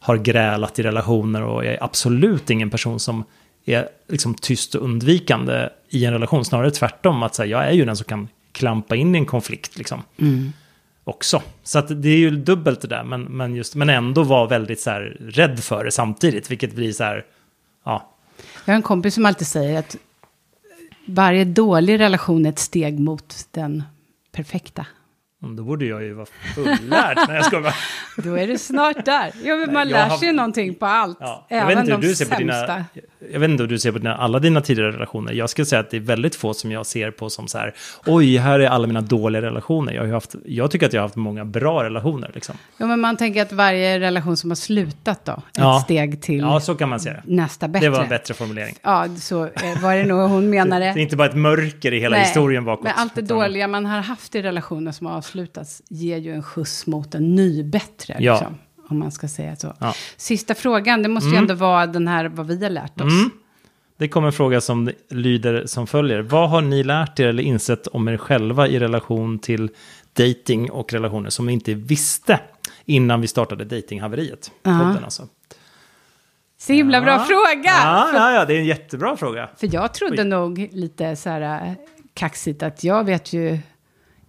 har grälat i relationer, och jag är absolut ingen person som är liksom tyst och undvikande i en relation, snarare tvärtom, att här, jag är ju den som kan klampa in i en konflikt liksom också. Så att det är ju dubbelt det där, men, men, just, men ändå vara väldigt så här rädd för det samtidigt, vilket blir så här, ja, Jag har en kompis som alltid säger att varje dålig relation är ett steg mot den perfekta. Då borde jag ju vara fullärd. Nej, jag ska bara, <laughs> Då är det snart där. Ja, men man jag lär har- sig någonting på allt. ja. Jag Även vet inte hur de du ser på dina, jag vet inte hur du ser på dina, alla dina tidigare relationer. Jag skulle säga att det är väldigt få som jag ser på som så här, oj, här är alla mina dåliga relationer. Jag, har haft, jag tycker att jag har haft många bra relationer liksom. Ja, men man tänker att varje relation som har slutat då, Ja. ett steg till Ja, så kan man det. nästa bättre. Det var en bättre formulering. Ja, så eh, var det nog hon <laughs> menade. Det är inte bara ett mörker i hela Nej, historien bakåt. Men allt det dåliga man har haft i relationer som har avslutats ger ju en skjuts mot en ny bättre. Ja. Liksom, om man ska säga så. Ja. Sista frågan, det måste ju ändå vara den här vad vi har lärt oss. Mm. Det kommer en fråga som lyder som följer. Vad har ni lärt er eller insett om er själva i relation till dating och relationer som ni inte visste innan vi startade datinghaveriet? Ja. Podden alltså. Så himla bra Ja. fråga! Ja, för, ja, ja, det är en jättebra fråga. för jag trodde Oj. nog lite så här äh, kaxigt att jag vet ju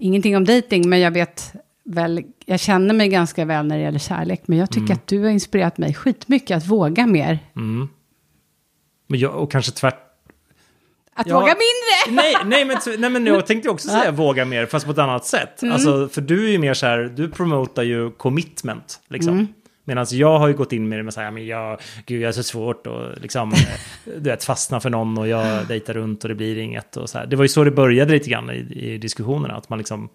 ingenting om dating, men jag vet väl, jag känner mig ganska väl när det gäller kärlek, men jag tycker Mm. att du har inspirerat mig skitmycket att våga mer. Mm. Men jag, och kanske tvärt... Att Ja. våga mindre! <laughs> Nej, nej, men, nej, men jag <laughs> tänkte också säga våga mer, fast på ett annat sätt. Mm. Alltså, för du är ju mer så här, du promotar ju commitment, liksom. Mm. Medan jag har ju gått in med det med så här, men jag, gud jag är så svårt och liksom, eh, du vet, fastna för någon och jag <laughs> dejtar runt och det blir inget och så här. Det var ju så det började lite grann i, i diskussionerna, att man liksom,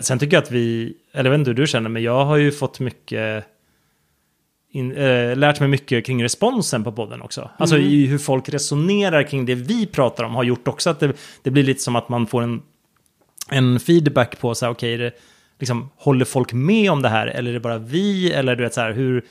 sen tycker jag att vi, eller jag vet inte hur du känner, men jag har ju fått mycket, in, eh, lärt mig mycket kring responsen på podden också. Alltså i hur folk resonerar kring det vi pratar om har gjort också att det, det blir lite som att man får en, en feedback på så här, okej, det liksom, håller folk med om det här eller är det bara vi eller du vet så här hur...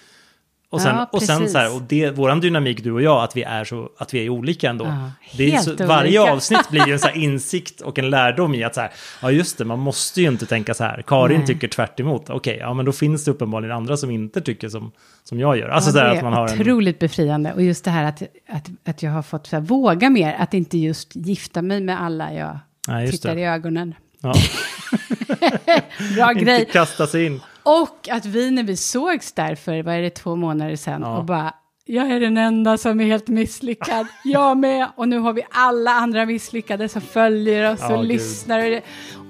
Och sen, Ja, och sen så här, och det, våran dynamik du och jag, att vi är så, att vi är olika ändå. Ja, det är så, varje olika. <laughs> avsnitt blir ju en så insikt och en lärdom i att så här, ja just det, man måste ju inte tänka så här. Karin Nej. tycker tvärt emot. Okej, ja men då finns det uppenbarligen andra som inte tycker som, som jag gör. Alltså Ja, det att man har en... otroligt befriande. Och just det här att, att, att jag har fått så här, våga mer, att inte just gifta mig med alla jag just tittar det. i ögonen. Ja, <laughs> Bra inte grej. kasta sig in. Och att vi när vi sågs där för, vad är det, två månader sedan Ja. och bara, jag är den enda som är helt misslyckad, <laughs> jag med, och nu har vi alla andra misslyckade som följer oss och gud. lyssnar.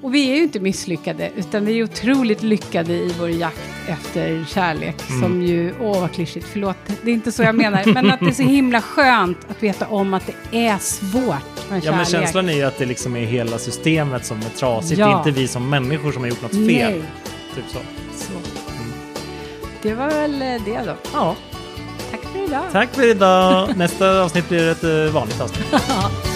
Och vi är ju inte misslyckade, utan vi är otroligt lyckade i vår jakt efter kärlek, Mm. som ju, åh vad klyschigt, förlåt, det är inte så jag menar, men att det är så himla skönt att veta om att det är svårt med Ja, men kärlek. känslan är ju att det liksom är hela systemet som är trasigt. Ja. Det är inte vi som människor som har gjort något fel. Nej, Typ så. så. Det var väl eh, det då. Ja, idag. tack för idag. Nästa avsnitt blir ett eh, vanligt avsnitt. <laughs>